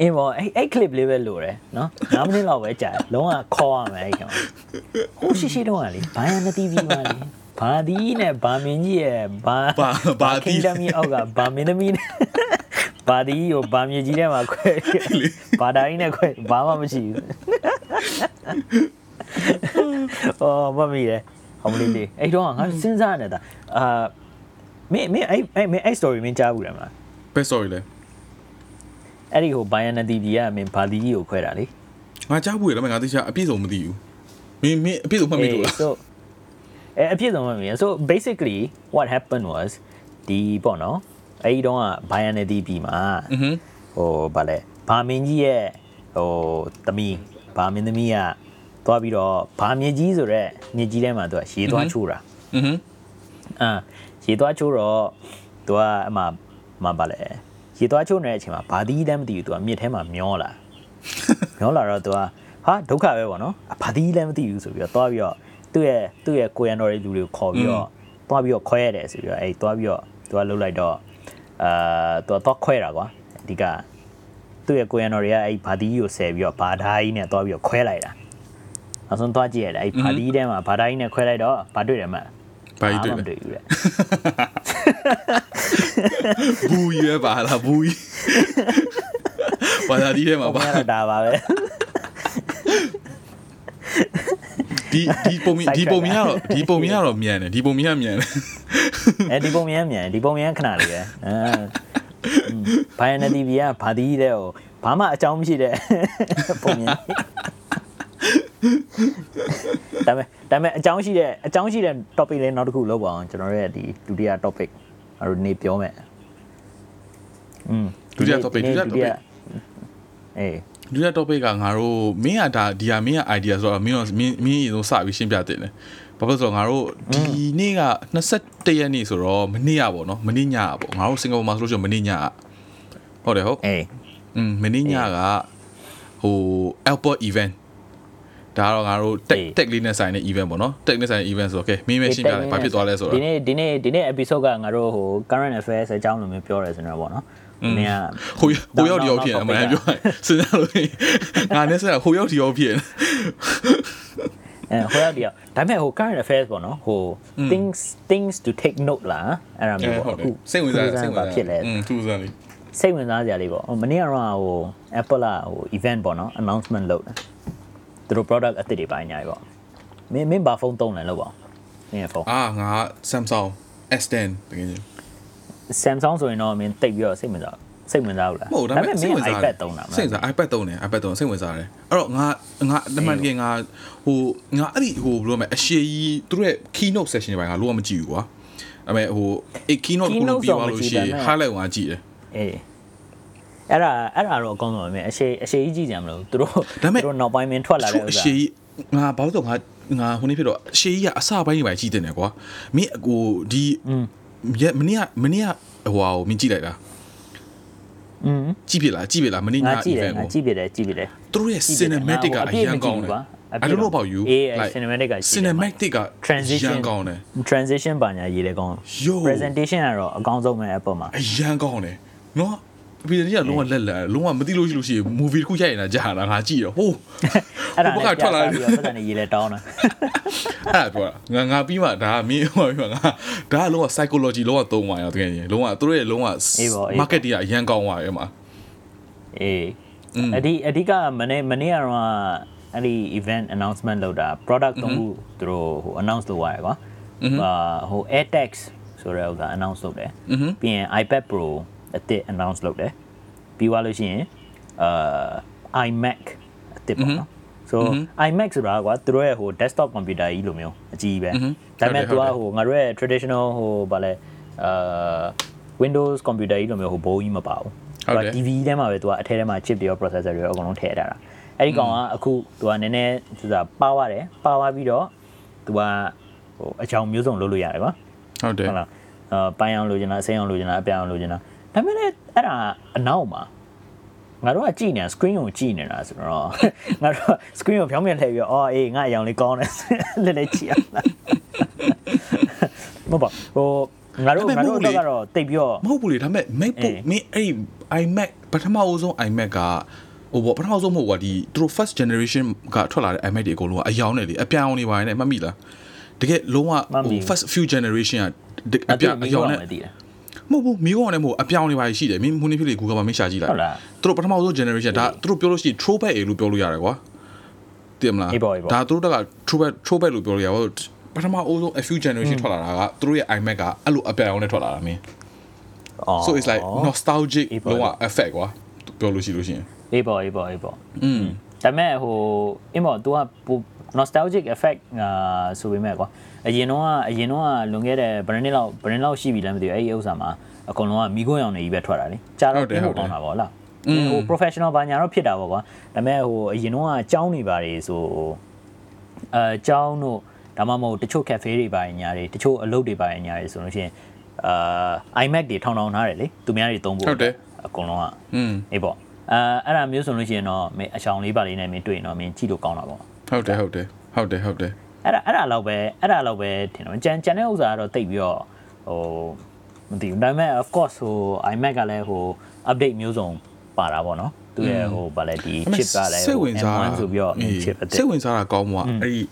အင်းပေါ့အဲ့အဲ့ clip လေးပဲလိုတယ်နော်9မိနစ်လောက်ပဲကြာတယ်လုံးဝခေါ်ရမယ်အဲ့ကောင်ဟိုရှိရှိတော့ကလေဘိုင်ယန် TV မှာလေ ဘာဒီနဲ့ဘာမင်းကြီးရဲ့ဘာဘာဒီတမီအောက်ကဘာမင်းသမီးနဲ့ဘာဒီကိုဘာမြေကြီးထဲမှာခွဲဘာဒါကြီးနဲ့ခွဲဘာမှမရှိဘူးအော်မမီးလေဟောမလေးလေးအဲ့တော့ငါစဉ်းစားနေတာအာမင်းမင်းအဲ့အဲ့မင်းအဲ့ story မင်းကြားဘူးလားမလားဘယ် story လဲအဲ့ဒီဟို Bayern TV ကမင်းဘာဒီကြီးကိုခွဲတာလေငါကြားဘူးရဒါပေမဲ့ငါသိချာအပြည့်စုံမသိဘူးမင်းမင်းအပြည့်စုံမှတ်မိလို့လား so အပြည့်စုံမှတ်မိ so basically what happened was ဒီပေါ့နော်အဲ့ဒီတော့က Bayernity ပြီမှာဟိုဗာလဲဘာမင်းကြီးရဲ့ဟိုသမီးဘာမင်းသမီးကသွားပြီးတော့ဘာမြေကြီးဆိုတော့မြေကြီးထဲမှာသူကရေသွားချိုးတာอือဟအာရေသွားချိုးတော့သူကအမှမပါလဲရေသွားချိုးနေတဲ့အချိန်မှာဘာသီးတမ်းမသိဘူးသူကမြစ်ထဲမှာမျောလာမျောလာတော့သူကဟာဒုက္ခပဲပေါ့နော်ဘာသီးလည်းမသိဘူးဆိုပြီးတော့သွားပြီးတော့ သူ့ရဲ့သူ့ရဲ့ကိုရန်တော်ရဲ့လူတွေကိုခေါ်ပြီးတော့သွားပြီးတော့ခွဲရတယ်ဆိုပြီးတော့အဲ့သွားပြီးတော့သူကလှုပ်လိုက်တော့အာသူကသွားခွဲတာကွာအဓိကသူ့ရဲ့ကိုရန်တော်တွေကအဲ့ဘာဒီကိုဆယ်ပြီးတော့ဘာဓာကြီးနဲ့သွားပြီးတော့ခွဲလိုက်တာနောက်ဆုံးသွားကြည့်ရတယ်အဲ့ဘာဒီထဲမှာဘာဓာကြီးနဲ့ခွဲလိုက်တော့ဘာတွေ့တယ်မလဲဘာကြီးတွေ့မလဲတွေ့ဘူးလေဘူးကြီးပဲပါလားဘူးကြီးဘာသာဒီထဲမှာပုံပါရတာပါပဲ ဒီဒီပုံမြင်ဒီပုံမြင်ကတော့ဒီပုံမြင်ကတော့မြန်တယ်ဒီပုံမြင်ကမြန်တယ်အဲဒီပုံမြန်မြန်ဒီပုံမြန်ခဏလေးပဲအဲဘိုင်နတီဗီကဘာဒီတဲ့ဟိုဘာမှအကြောင်းမရှိတဲ့ပုံမြန်ဒါပေမဲ့ဒါပေမဲ့အကြောင်းရှိတဲ့အကြောင်းရှိတဲ့ topic လေးနောက်တစ်ခုလောက်ပါအောင်ကျွန်တော်တို့ရဲ့ဒီဒုတိယ topic အရနေပြောမယ်อืมဒုတိယ topic ဒုတိယ topic အေး ဒုတိယ topic ကငါတို့မင်းကဒါဒီဟာမင်းက idea ဆိုတော့မင်းတော့မင်းမင်းရေဆုံးစပြီးရှင်းပြတင်တယ်ဘာဖြစ်လို့ဆိုတော့ငါတို့ဒီနေ့က21ရက်နေ့ဆိုတော့မနေ့ကပေါ့နော်မနေ့ညကပေါ့ငါတို့စင်ကာပူမှာဆိုလို့ရှိရင်မနေ့ညကဟုတ်တယ်ဟုတ်အေးอืมမနေ့ညကဟို airport event ဒါကတော့ငါတို့ tech tech လေးနဲ့ဆိုင်တဲ့ event ပေါ့နော် tech နဲ့ဆိုင်တဲ့ event ဆိုတော့ okay မင်းမရှင်းပြလိုက်ဘာဖြစ်သွားလဲဆိုတော့ဒီနေ့ဒီနေ့ဒီနေ့ episode ကငါတို့ဟို current affairs အကြောင်းလိုမျိုးပြောရဲဆိုတော့ပေါ့နော် နင်ကဟိုဟိုရောက်ဒီရောက်ဖြစ်နေအမှန်ပြောရင်စဉ်းစားလို့ငါနဲ့ဆက်ဟိုရောက်ဒီရောက်ဖြစ်နေအဲဟိုရောက်ဒီရောက်ဒါပေမဲ့ဟို current affairs ပေါ့နော်ဟို things things to take note လားအဲ့ဒါမျိုးပေါ့အခုစိတ်ဝင်စားစိတ်ဝင်ဘာစားဖြစ်လဲอืมသူစားလေးစိတ်ဝင်စားစရာလေးပေါ့ဟိုမနေ့ကတော့ဟို Apple ကဟို event ပေါ့နော် announcement လုပ်တယ်သူတို့ product အသစ်တွေပိုင်းညာပေါ့မင်းမင်းဘာဖုန်းသုံးလဲလို့ပေါ့မင်းရဲ့ဖုန်းအာငါ Samsung S10 တကယ်ကြီး Samsung ဆိုရင်တော့မင်းတိတ်ပြီးတော့စိတ်ဝင်စားစိတ်ဝင်စားဘူးလားမဟုတ်ဒါပေမဲ့မစိတ်င်းဝင်စား iPad သုံးတာမစိတ်ဝင်စား iPad သုံးတယ် iPad သုံးစိတ်ဝင်စားတယ်အဲ့တော့ငါငါတမန်တကယ်ငါဟိုငါအဲ့ဒီဟိုဘယ်လိုမလဲအရှိကြီးသူတို့ရဲ့ keynote session တွေပိုင်းငါလုံးဝမကြည့်ဘူးကွာဒါပေမဲ့ဟိုအဲ့ keynote ကိုပြီးသွားလို့ရှိရင် highlight ကိုငါကြည့်တယ်အေးအဲ့ဒါအဲ့ဒါတော့အကောင်းဆုံးပဲမင်းအရှိအရှိကြီးကြည့်ကြမလို့သူတို့ဒါပေမဲ့သူတို့နောက်ပိုင်းမင်းထွက်လာတဲ့ဥအစ္စာရှိကြီးငါဘာလို့ဆိုငါငါဟိုနေ့ဖြစ်တော့အရှိကြီးကအစပိုင်းတွေပိုင်းကြည့်တယ်ကွာမင်းဟိုဒီ ရက်မနေ့ကမနေ့ကဟိုဟာကိုမင်းကြည့်လိုက်တာอืมကြည့်ပြလားကြည့်ပြလားမနေ့ညငါကြည့်တယ် event ငါကိုကြည့်ပြတယ်ကြည့်ပြတယ်သူတို့ရဲ့ cinematic ကအရန်ကောင်းတယ် I don't know about you အေး like cinematic က cinematic က transition အရန်ကောင်းတယ် transition ပါညာရေးလေကောင်း Yo presentation ကတော့အကောင်းဆုံးပဲ Apple မှာအရန်ကောင်းတယ်နော် ပြီးတော့လုံးဝလက်လက်လုံးဝမသိလို့ရှိလို့ရှိရင် movie တစ်ခုရိုက်နေတာကြာတာငါကြည့်ရောဟိုးအဲ့ဒါဟိုနဲ့ဘက်ကထွက်လာတယ်ပြီးတော့ပတ်စံနေရေးလေတောင်းတာအဲ့ဒါပြောတာငါငါပြီးမှဒါကမင်းဟိုပြီးမှငါဒါကလုံးဝ psychology လုံးဝသုံးသွားရောတကယ်ကြီးလုံးဝသူတို့ရဲ့လုံးဝ market တွေကအရန်ကောင်းသွားရဲ့မှာအေးအဒီအဓိကမနေ့မနေ့ကတော့အဲ့ဒီ event announcement လုပ်တာ product သုံးခုသူတို့ဟို announce လုပ်ရတယ်ကွာဟာဟို AirTags ဆိုတဲ့ဥစ္စာ announce လုပ်တယ်ပြီးရင် iPad Pro အသစ် announce လုပ်တယ်ပြီးသွားလို့ရှိရင်အာ iMac အသစ်ပေါ့နော် so iMac ဆိုတာကွာသူတို့ရဲ့ဟို desktop computer ကြီးလိုမျိုးအကြီးပဲဒါပေမဲ့သူကဟိုငါတို့ရဲ့ traditional ဟိုဗာလဲအာ Windows computer ကြီးလိုမျိုးဟိုဘိုးကြီးမပါဘူးဟုတ်တယ် TV ထဲမှာပဲသူကအထဲထဲမှာ chip တွေရော processor တွေရောအကုန်လုံးထည့်ထားတာအဲ့ဒီကောင်ကအခုသူကနည်းနည်းဆိုတာပါဝရတယ်ပါဝပြီးတော့သူကဟိုအချောင်မျိုးစုံလုပ်လို့ရတယ်ကွာဟုတ်တယ်ဟုတ်လားအာပိုင်းအောင်လိုချင်တာအစိမ်းအောင်လိုချင်တာအပြောင်အောင်လိုချင်တာ ဒါပေမဲ့လည်းအဲ့ဒါအနောက်မှာငါတို့ကကြည့်နေတာ screen ကိုကြည့်နေတာဆိုတော့ငါတို့က screen ကိုဖြောင်းပြန်လှည့်ပြီးတော့အော်အေးငါအရောင်လေးကောင်းတယ်လက်လက်ကြည့်ရလားမဟုတ်ပါဟိုငါတို့ငါတို့တော့ကတော့တိတ်ပြီးတော့မဟုတ်ဘူးလေဒါပေမဲ့ MacBook မင်းအဲ့ iMac ပထမအဦးဆုံး iMac ကဟိုဘောပထမဆုံးမဟုတ်ကွာဒီသူတို့ first generation ကထွက်လာတဲ့ iMac တွေအကုန်လုံးကအယောင်နဲ့လေအပြောင်နေပါနဲ့မှတ်မိလားတကယ်လုံးဝဟို first few generation ကအပြောင်အယောင်နဲ့ မသိတယ် မဟုတ်ဘူးမီးကောင်းနဲ့မဟုတ်အပြောင်နေပါရှိတယ်မင်းဟိုနေ့ဖြစ်လေ Google မှာမင်းရှာကြည့်လိုက် ဟုတ်လား သူတို့ပထမဆုံး generation ဒါသူတို့ပြောလို့ရှိရင် throwback အေလို့ပြောလို့ရတယ်ကွာသိမလား အေးပေါ့အေးပေါ့ ဒါသူတို့တက်က throwback throwback လို့ပြောလို့ရပါပထမအဦးဆုံး a few generation ထွက်လာတာကသူတို့ရဲ့ iMac ကအဲ့လိုအပြောင်နဲ့ထွက်လာတာမင်း အော် so it's like nostalgic အေးပေါ့ လုံးဝ effect ကွာပြောလို့ရှိလို့ရှိရင် အေးပေါ့အေးပေါ့အေးပေါ့ อืม ဒါပေမဲ့ဟိုအင်းပေါ့ तू ကပို nostalgic effect အာဆိုပေမဲ့ကွာ အရင်တော့ကအရင်တော့ကလွန်ခဲ့တဲ့ဘယ်နှစ်လောက်ဘယ်နှစ်လောက်ရှိပြီလဲမသိဘူးအဲ့ဒီဥစ္စာမှာအကုန်လုံးကမိခိုးရောင်နေကြီးပဲထွက်တာလေကြာတော့ပြင်ဖို့ကောင်းတာပေါ့လားဟို professional ဘာညာတော့ဖြစ်တာပေါ့ကွာဒါပေမဲ့ဟိုအရင်တော့ကကြောင်းနေပါလေဆိုအဲကြောင်းတို့ဒါမှမဟုတ်တချို့ cafe တွေပါညာတွေတချို့အလုပ်တွေပါညာတွေဆိုလို့ရှိရင်အာ iMac တွေထောင်ထောင်ထားတယ်လေသူများတွေသုံးဖို့ဟုတ်တယ်အကုန်လုံးကอืมအေးပေါ့အဲအဲ့ဒါမျိုးဆိုလို့ရှိရင်တော့မင်းအချောင်လေးပါလေးနဲ့မင်းတွေ့ရင်တော့မင်းကြည့်လို့ကောင်းတာပေါ့ဟုတ်တယ်ဟုတ်တယ်ဟုတ်တယ်ဟုတ်တယ် အဲ့ဒါအဲ့ဒါတော့ပဲအဲ့ဒါတော့ပဲထင်တော့ကြံကြံတဲ့ဥစ္စာကတော့တိတ်ပြီးတော့ဟိုမသိဘူးဒါပေမဲ့ of course ဟို iMac ကလည်းဟို update မျိုးစုံပါတာပေါ့နော်သူရဲ့ဟိုဗာလဲဒီ chip ကလည်းစိတ်ဝင်စားတာဆိုပြီးတော့ chip အစ်စိတ်ဝင်စားတာကောင်းမှာအဲ့ဒီ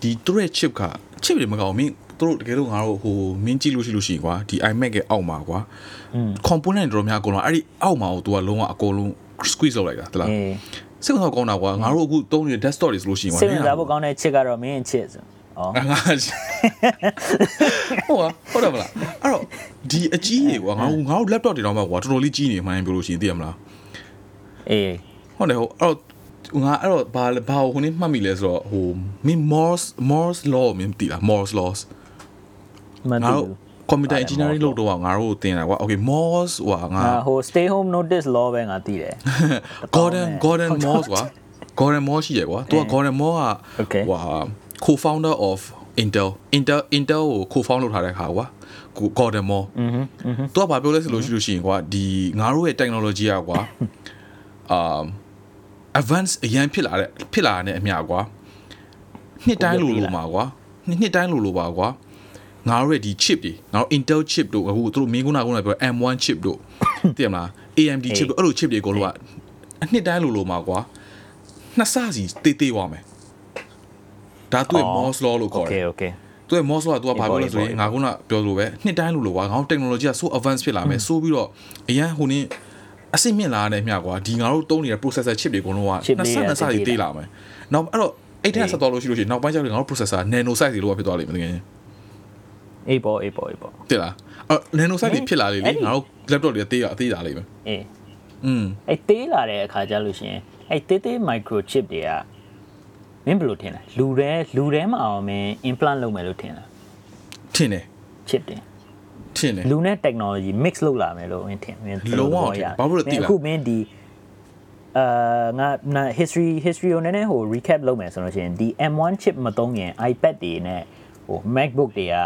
ဒီသူရဲ့ chip က chip တွေမကောင်းမင်းသူတို့တကယ်လို့ငါတို့ဟိုမင်းကြည့်လို့ရှိလို့ရှိရင်ကွာဒီ iMac ရဲ့အောက်မှာကွာ component တော်များအကုန်လုံးအဲ့ဒီအောက်မှာကို तू ကလုံးဝအကုန်လုံး squeeze လုပ်လိုက်တာတလားအေး စိတ်ဝင်စားကောင်းတာကွာငါတို့အခုသုံးနေတဲ့ desktop တွေဆိုလို့ရှိရင်ကွာစိတ်ဝင်စားဖို့ကောင်းတဲ့ chip ကတော့မင်း chip ဆိုဩငါဟိုဟုတ်တယ်မလားအဲ့တော့ဒီအကြီးကြီးကွာငါတို့ငါတို့ laptop တွေတော့မှကွာတော်တော်လေးကြီးနေမှန်းပြောလို့ရှိရင်သိရမလားအေးဟုတ်တယ်ဟိုအဲ့တော့ငါအဲ့တော့ဘာဘာဟိုနေ့မှတ်မိလဲဆိုတော့ဟိုမင်း Morse Morse law မင်းသိလား Morse laws မငါသိတို့ဘူး computer ပါတယ် engineering Morse လုပ်တော့ငါတို့သင်တာကွာ okay Morse ဟိုငါ အာဟို stay home notice law ပဲငါသိတယ် Gordon Gordon Morse ကွာ Gordon Morse ရှိရကွာသူက Gordon Morse က Okay ဟို co-founder of Intel Intel Intel ကို co-found လုပ်ထားတဲ့ခါကွာ Gordon Moore อือฮึอือฮึ သူကဘာပြောလဲဆိုလို့ရှိလို့ရှိရင်ကွာဒီငါတို့ရဲ့ technology อ่ะကွာအာ advance အရင်ဖြစ်လာတဲ့ဖြစ်လာတဲ့အမျှကွာနှစ်တိုင်းလိုလိုမှာကွာနှစ်နှစ်တိုင်းလိုလိုပါကွာ ငါတို့ရဲ့ဒီ chip တွေငါတို့ Intel chip တို့အခုသူတို့မင်းကုနာကုနာပြော M1 chip တို့သိရမလား AMD chip တို့အဲ့လို chip တွေကိုလို့ကအနှစ်တိုင်းလိုလိုမှာကွာနှစ်ဆစီတေးသေးသွားမယ်ဒါသူ့ရဲ့ Morse law လို့ခေါ်တယ် okay okay သူရဲ့ Morse law ကသူကဘာပြောလဲဆိုရင်အေးငါခုနပြောလို့ပဲနှစ်တိုင်းလို့လို့ကွာငါတို့ technology က so advance ဖြစ်လာမယ်ဆိုပြီးတော့အရန်ဟိုနည်းအစစ်မြင့်လာတဲ့မြကွာဒီငါတို့တုံးနေတဲ့ processor chip တွေအကုန်လုံးက Chip နှစ်လေးဆကနှစ်ဆတေးကြီးသေးတေးလာမယ်နောက်အဲ့တော့အဲ့ထက်ဆက်သွားလို့ရှိလို့ရှိရင်နောက်ပိုင်းကျတော့ငါတို့ processor nano size တွေလို့ဖြစ်သွားလိမ့်မယ်တကယ်ချင်း အေးပေါ့အေးပေါ့အေးပေါ့တိလားအဲ့ nano size တွေဖြစ်လာလေလေအဲ့ဒီငါတို့ laptop တွေကတေးရအသေးလာလိမ့်မယ်အေးอืมအဲ့တေးလာတဲ့အခါကျလို့ရှိရင်အဲ့တေးသေး microchip တွေကမင်းဘယ်လိုထင်လဲလူထဲလူထဲမှာအောင်မင်း implant လုပ်မယ်လို့ထင်လားထင်တယ် chip တွေထင်တယ်လူနဲ့ technology mix လုပ်လာမယ်လို့မင်းထင်မင်းလုံးဝထင်ဘာလို့လဲသိလားအခုမင်းဒီအာငါငါ history history ကိုနည်းနည်းဟို recap လုပ်မယ်ဆိုလို့ရှိရင်ဒီ M1 chip မသုံးရင် iPad တွေနဲ့ဟို MacBook တွေက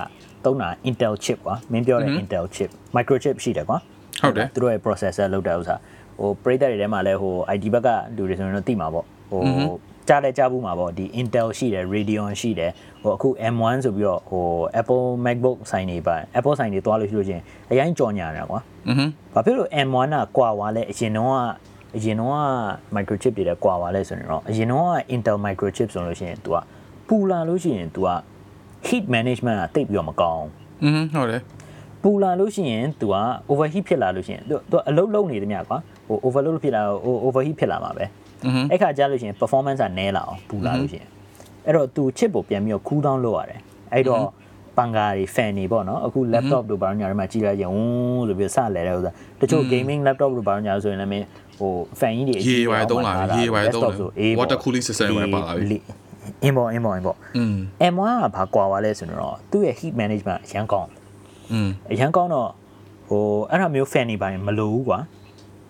သုံးတာ Intel chip ကွာမင်းပြောတဲ့ Intel chip microchip ရှိတယ်ကွာ ဟုတ်တယ် သူတို့ရဲ့ processor လောက်တဲ့ဥစ္စာဟိုပရိသတ်တွေထဲမှာလည်းဟို ID ဘက်ကလူတွေဆိုရင်တော့သိမှာပေါ့ဟိုကြားလဲကြားဘူးမှာပေါ့ဒီ Intel ရှိတယ် Radeon ရှိတယ်ဟိုအခု M1 ဆိုပြီးတော့ဟို Apple MacBook ဆိုင်တွေပါ Apple ဆိုင်တွေသွားလို့ရှိလို့ချင်းအရင်ကြော်ညာတာကွာ อือฮึ ဘာဖြစ်လို့ M1 ကကွာသွားလဲအရင်တော့ကအရင်တော့က microchip တွေလည်းကွာသွားလဲဆိုရင်တော့အရင်တော့က Intel microchip ဆိုလို့ရှိရင် तू ကပူလာလို့ရှိရင် तू က heat management ကတိတ်ပြီးတော့မကောင်းอืมဟုတ်တယ်ပူလာလို့ရှိရင် तू က overheat ဖြစ်လာလို့ရှိရင် तू तू အလုပ်လုပ်နေတယ်မြကွာဟို overload ဖြစ်လာဟို overheat ဖြစ်လာမှာပဲအဲ့ခါကြားလို့ရှိရင် performance ကနည်းလာအောင်ပူလာလို့ရှိရင်အဲ့တော့ तू chip ကိုပြန်ပြီးတော့ cool down လုပ်ရတယ်အဲ့တော့ပန်ကာတွေ fan တွေပေါ့နော်အခု laptop တို့ဘာလို့ညာတွေမှာကြည်လိုက်ရင်ဝန်းဆိုပြီးစလဲတဲ့ဥစ္စာတချို့ gaming laptop တို့ဘာလို့ညာဆိုရင်လည်းမင်းဟို fan ကြီးတွေရေဝိုင်သုံးလာရေဝိုင်သုံးလာ water cooling system ဝိုင်ပါလာပြီ အင်းပေါ့အင်းပေါ့အင်းပေါ့ อืม M1 ကဘာကွာသွားလဲဆိုတော့သူ့ရဲ့ heat management အရန်ကောင်း อืม အရန်ကောင်းတော့ဟိုအဲ့ဒါမျိုး fan နေပါရင်မလိုဘူးကွာ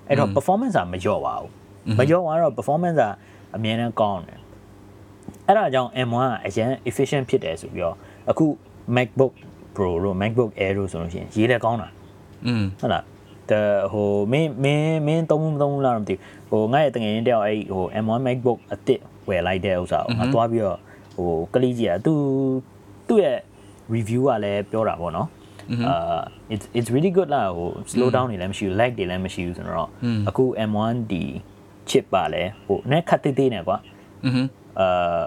အဲ့တော့ performance ကမလျော့ပါဘူးမလျော့သွားတော့ performance ကအမြဲတမ်းကောင်းတယ်အဲ့ဒါကြောင့် M1 ကအရန် efficient ဖြစ်တယ်ဆိုပြီးတော့အခု MacBook Pro တို့ MacBook Air တို့ဆိုလို့ရှိရင်ရေးလည်းကောင်းတာ อืม ဟုတ်လား တဲ့ဟိုမင်းမင်းမင်းသုံးမသုံးလားတော့မသိဘူးဟိုငါ့ရဲ့တငယ်ချင်းတယောက်အဲ့ဟို M1 MacBook အစ်စ်ဝယ်လိုက်တဲ့ဥစ္စာကိုငါသွားပြီးတော့ဟိုကလေးကြီးอ่ะသူသူ့ရဲ့ review ကလည်းပြောတာပေါ့နော်အာ it's it's really good လာဟို slow down နေလည်းမရှိဘူး lag တွေလည်းမရှိဘူးဆိုတော့အခု M1 ဒီ chip ပါလဲဟိုနဲ့ခတ်သေးသေးနဲ့ကွာ อือฮึ အာ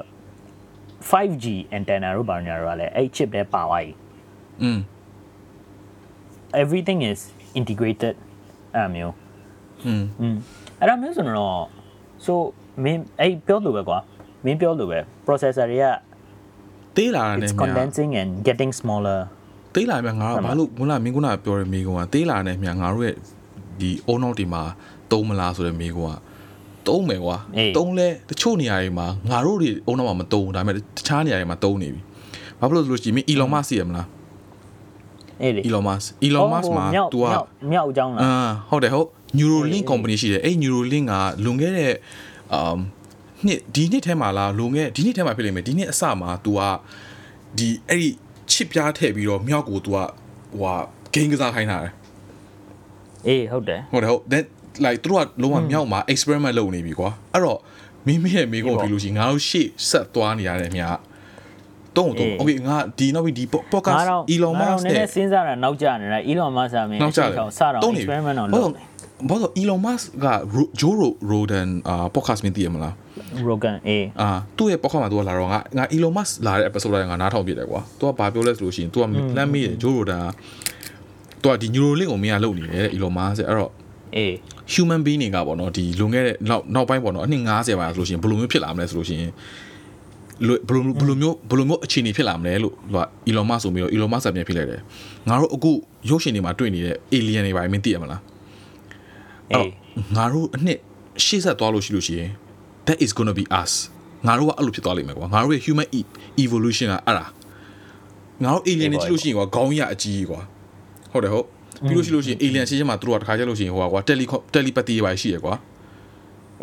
5G antenna တို့ဘာညာတို့ကလည်းအဲ့ chip ထဲပါသွားပြီ อืม everything is integrated အဲ့လိုမျိုး อืม อืมအဲ့ဒါမျိုးဆိုတော့ so မင်းအဲ့ပြောလို့ပဲကွာမင်းပြောလို့ပဲ processor တွေက တေးလာတာ it's နဲ့မြ condensing and getting smaller တေးလာမြငါကဘာလို့ခုနမင်းခုနပြောတဲ့မိကုံကတေးလာနဲ့မြငါတို့ရဲ့ဒီအုံနောက်ဒီမှာတုံးမလားဆိုတဲ့မိကုံကတုံးမယ်ကွာ အေး တုံးလဲတချို့နေရာတွေမှာငါတို့တွေအုံနောက်မှာမတုံးဘူးဒါပေမဲ့တခြားနေရာတွေမှာတုံးနေပြီဘာဖြစ်လို့ဆိုလို့ရှိရင်မင်း Elon Musk သိရမလား အဲ့လေ Elon Musk Elon Musk မှာ မြောက် तू က မြောက်မြောက်အကြောင်းလား အာဟုတ်တယ်ဟုတ် Neuralink အေး company ရှိတယ်အဲ့ Neuralink ကလွန်ခဲ့တဲ့ um နှစ်ဒီနှစ်ထဲမှာလားလွန်ခဲ့ဒီနှစ်ထဲမှာဖြစ်လိမ့်မယ်ဒီနှစ်အစမှာ तू ကဒီအဲ့ဒီ chip ပြားထည့်ပြီးတော့မြောက်ကို तू ကဟိုဟာ game ကစားခိုင်းတာတယ် အေးဟုတ်တယ် ဟုတ်တယ်ဟုတ် that like သူတို့ကလုံးဝမြောက်မှာ experiment လုပ်နေပြီကွာအဲ့တော့မိမိရဲ့မိကုံ အေးပေါ့ ပြီလို့ရှိရင်ငါတို့ရှေ့ဆက်သွားနေရတဲ့အမြ တုံး တုံး okay ငါဒီနောက်ပြီးဒီ podcast Elon Musk နဲ့စဉ်းစားတာနောက်ကျနေတာ Elon Musk ကမင်းအချိန်ကောင်စတော့ experiment တော့လုပ်တယ်ဘာလို့ Elon Musk က Joe Rogan အာ podcast မင်းသိရမလား Rogan အေးအာသူ့ရဲ့ podcast မှာသူကလာတော့ငါငါ Elon Musk လာတဲ့ episode တိုင်းငါနားထောင်ပြတယ်ကွာသူကဘာပြောလဲဆိုလို့ရှိရင်သူကလမ်းမေးတယ် Joe Rogan ကသူကဒီ Neuralink ကိုမင်းကလုပ်နေတယ် Elon Musk အဲ့တော့အေး human being တွေကပေါ့နော်ဒီလွန်ခဲ့တဲ့နောက်နောက်ပိုင်းပေါ့နော်အနှစ်90ပါဆိုလို့ရှိရင်ဘယ်လိုမျိုးဖြစ်လာမလဲဆိုလို့ရှိရင် ဘယ်လိုဘယ်လိုမျိုးဘယ်လိုမျိုးအခြေအနေဖြစ်လာမလဲလို့သူက Elon Musk ဆိုပြီးတော့ Elon Musk ပြန်ဖြစ်လိုက်တယ်ငါတို့အခုရုပ်ရှင်တွေမှာတွေ့နေတဲ့ alien တွေပါမင်းသိရမလားအေးငါတို့အနှစ်ရှေ့ဆက်သွားလို့ရှိလို့ရှိရင် that is going to be us ငါတို့ကအဲ့လိုဖြစ်သွားလိမ့်မယ်ကွာငါတို့ရဲ့ human evolution ကအဲ့ဒါငါတို့ alien တွေကြည့်လို့ရှိရင်ကွာခေါင်းရအကြီးကွာဟုတ်တယ်ဟုတ်ပြီးလို့ရှိလို့ရှိရင် alien ရှင်းချင်းမှာသူတို့ကတခါကျလို့ရှိရင်ဟိုကွာ tele telepathy ပဲရှိရကွာ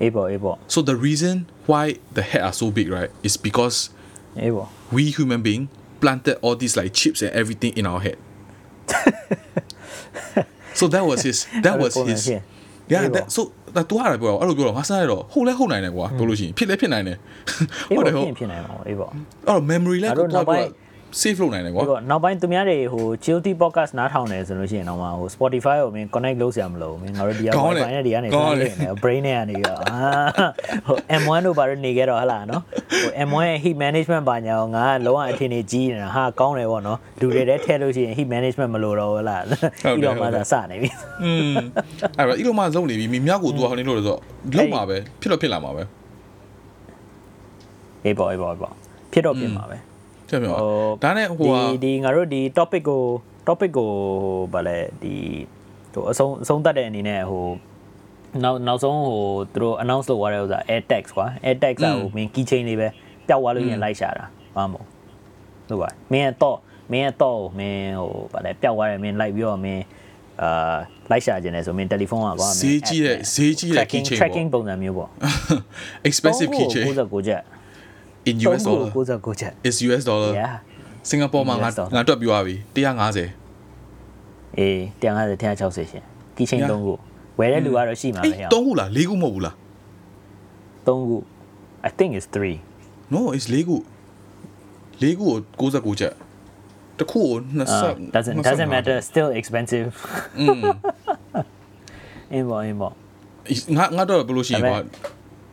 အေးပေါ့အေးပေါ့ so the reason why the head are so big right is because အေးပေါ့ we human being planted all these like chips and everything in our head so that was his that was his yeah that so ဒါတူရတယ်ပြောအဲ့လိုပြောတော့ငါစမ်းရတော့ဟုတ်လဲဟုတ်နိုင်တယ်ကွာပြောလို့ရှိရင်ဖြစ်လဲဖြစ်နိုင်တယ်ဟုတ်တယ် ဟုတ်ဖြစ်နိုင်ပါဘူးအေးပေါ့အဲ့တော့ memory လဲတော့တော့ save လုပ်နိုင်တယ်ကွာဒီနောက်ပိုင်းသူများတွေဟို GOT podcast နားထောင်တယ်ဆိုလို့ရှိရင်တော့မှဟို Spotify ကိုမင်း connect လုပ်စရာမလိုဘူးမင်းငါတို့ဒီက Wi-Fi နဲ့ဒီကနေကောင်းတယ် brain နဲ့ကနေပြီးတော့အာဟို M1 တို့ဘာလို့နေခဲ့တော့ဟလာနော်ဟို M1 ရဲ့ heat management ဘာညာငါကလုံးဝအထင်ကြီးနေတာဟာကောင်းတယ်ပေါ့နော်လူတွေလည်းထည့်လို့ရှိရင် heat management မလိုတော့ဘူးလားဒီတော့မှသာစနေပြီอืมအဲ့တော့ဒီလိုမှလုံနေပြီမိမြောက်ကိုသူကဟိုနေလို့ဆိုတော့လုံမှာပဲဖြစ်တော့ဖြစ်လာမှာပဲအေးပေါ့အေးပေါ့ပေါ့ဖြစ်တော့ဖြစ်မှာပဲ ချက်ပြောဒါနဲ့ဟိုဒီဒီငါတို့ဒီ topic ကို topic ကိုဟိုဗာလဲဒီဟိုအဆုံးအဆုံးတတ်တဲ့အနေနဲ့ဟိုနောက်နောက်ဆုံးဟိုသူတို့ announce လုပ်သွားတဲ့ဥစ္စာ air tax ကွာ air tax ကဟိုမင်း key chain လေးပဲပျောက်သွားလို့ရင်လိုက်ရှာတာဘာမို့ဟုတ်ပါမင်းရဲ့တော့မင်းရဲ့တော့မင်းဟိုဗာလဲပျောက်သွားတယ်မင်းလိုက်ပြီးတော့မင်းအာလိုက်ရှာခြင်းလဲဆိုမင်းတယ်လီဖုန်းကကွာဈေးကြီးတဲ့ဈေးကြီးတဲ့ key chain tracking ပုံစံမျိုးပေါ့ expensive key chain 69ကျပ် in US dollar 69ကျပ် is US dollar yeah စင်ကာပူမှာငါငါတွက်ပြီးသွားပြီ150အေး150 160ရှင်ကီချင်း3ခုဝယ်တဲ့လူကတော့ရှိမှာပဲဟဲ့3ခုလား4ခုမဟုတ်ဘူးလား3ခု I think it's 3 no it's 4ခု4ခုကို69ကျပ်တခုကို20 doesn't doesn't matter still expensive อืมအင်းပါအင်းပါငါငါတော့ဘယ်လိုရှိကွာ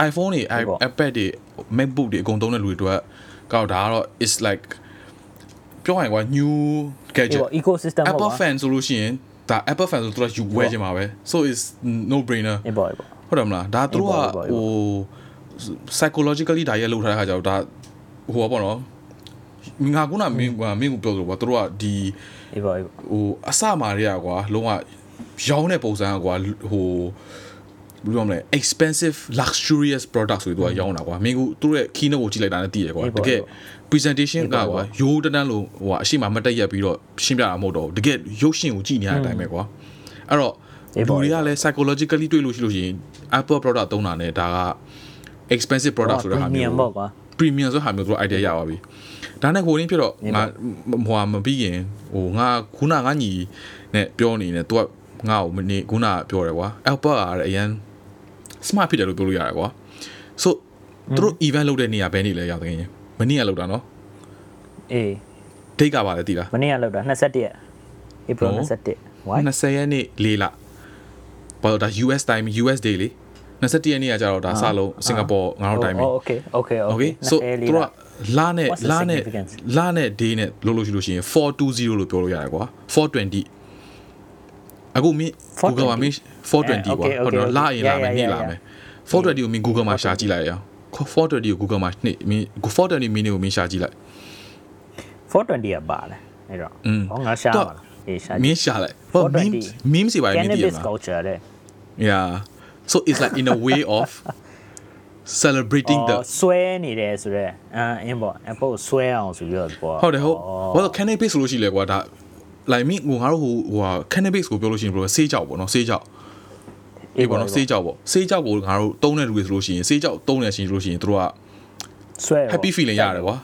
iPhone တွေ iPad တွေ MacBook တွေအကုန်သုံးတဲ့လူတွေအတွက်ကောက်ဒါကတော့ is like ပြောရရင်ကွာ new gadget ecosystem Apple fan ဆိုလို့ရှိရင်ဒါ Apple fan ဆိုတော့ယူဝဲခြင်းပါပဲ so is no brainer ဟုတ်တယ်မလားဒါသူတို့ကဟို psychologically ဒါရဲလောက်ထားတဲ့ခါကျတော့ဒါဟိုပါပေါ့နော်ငါကုနာမင်းကမင်းကိုပြောလို့ပေါ့သူတို့ကဒီအေးပါဟိုအစမာတွေကကွာလုံးဝရောင်းတဲ့ပုံစံကွာဟို ဘယ်လိုမလဲ expensive luxurious products ဆိုပြီးသူကရောင်းတာကွာမင်းကသူတို့ရဲ့ keynote ကိုကြည့်လိုက်တာနဲ့သိရကွာတကယ် presentation ကကွာရိုးတန်းတန်းလို့ဟိုအရှိမမတက်ရက်ပြီးတော့ရှင်းပြတာမဟုတ်တော့တကယ်ရုပ်ရှင်ကိုကြည့်နေရတဲ့အတိုင်းပဲကွာအဲ့တော့လူတွေကလည်း psychologically တွေ့လို့ရှိလို့ရှိရင် Apple product သုံးတာနဲ့ဒါက expensive product ဆိုတဲ့ဟာမျိုး premium ပေါ့ကွာ premium ဆိုဟာမျိုးသူတို့ idea ရပါပြီဒါနဲ့ကိုရင်းဖြစ်တော့ငါဟိုမပြီးရင်ဟိုငါခုနငါညီနဲ့ပြောနေတယ်သူကငါ့ကိုမနေခုနပြောတယ်ကွာ Apple ကအရန် smart ဖြစ်တယ်လို့ပြောလို့ရတယ်ကွာ so သူတို့ event လုပ်တဲ့နေရာဘယ်နေလဲရောက်တဲ့ရင်မနေ့ကလောက်တာနော်အေးဒိတ်ကပါလေတည်လားမနေ့ကလောက်တာ21ရက် April 21 why 20ရက်နေ့လေးလားဘာလို့ဒါ US time US day လေ21ရက်နေ့ကကြတော့ဒါစလုံးစင်ကာပူငါတို့ time ပဲ okay okay okay so သူကလာနဲ့လာနဲ့လာနဲ့ day နဲ့လို့လို့ရှိလို့ရှိရင်420လို့ပြောလို့ရတယ်ကွာ420အခုမင်း Google မှာမင်း 420ကွာဟုတ်တော့လာရင်လာမယ်နေ့လာမယ်420ကိုမင်း Google မှာရှာကြည့်လိုက်ရအောင်420ကို Google မှာနေ့မင်း420 mini ကိုမင်းရှာကြည့်လိုက်420ကပါလဲအဲ့တော့ဟောငါရှာပါလားအေးရှာမင်းရှာလိုက်ဟော memes memes တွေပါမင်းတည်ရမှာ culture တဲ့ yeah so it's like in a way of celebrating the ဆွဲနေတယ်ဆိုတော့အင်းပေါ့ Apple ဆွဲအောင်ဆိုပြီးတော့ပေါ့ဟုတ်တယ်ဟုတ်ဘာလို့ cannabis ဆိုလို့ရှိလဲကွာဒါ like me ဟိုငါတို့ဟိုဟို cannabis ကိုပြောလို့ရှိရင်ဘယ်လိုဆေးကြောက်ပေါ့နော်ဆေးကြောက် အေးပေါ့နော်ဆေးကြောက်ပေါ့ဆေးကြောက်ကိုငါတို့တုံးတဲ့လူတွေဆိုလို့ရှိရင်ဆေးကြောက်တုံးနေရှင်လို့ရှိရင်တို့ကဆွဲ happy feeling ရတယ်ကွာ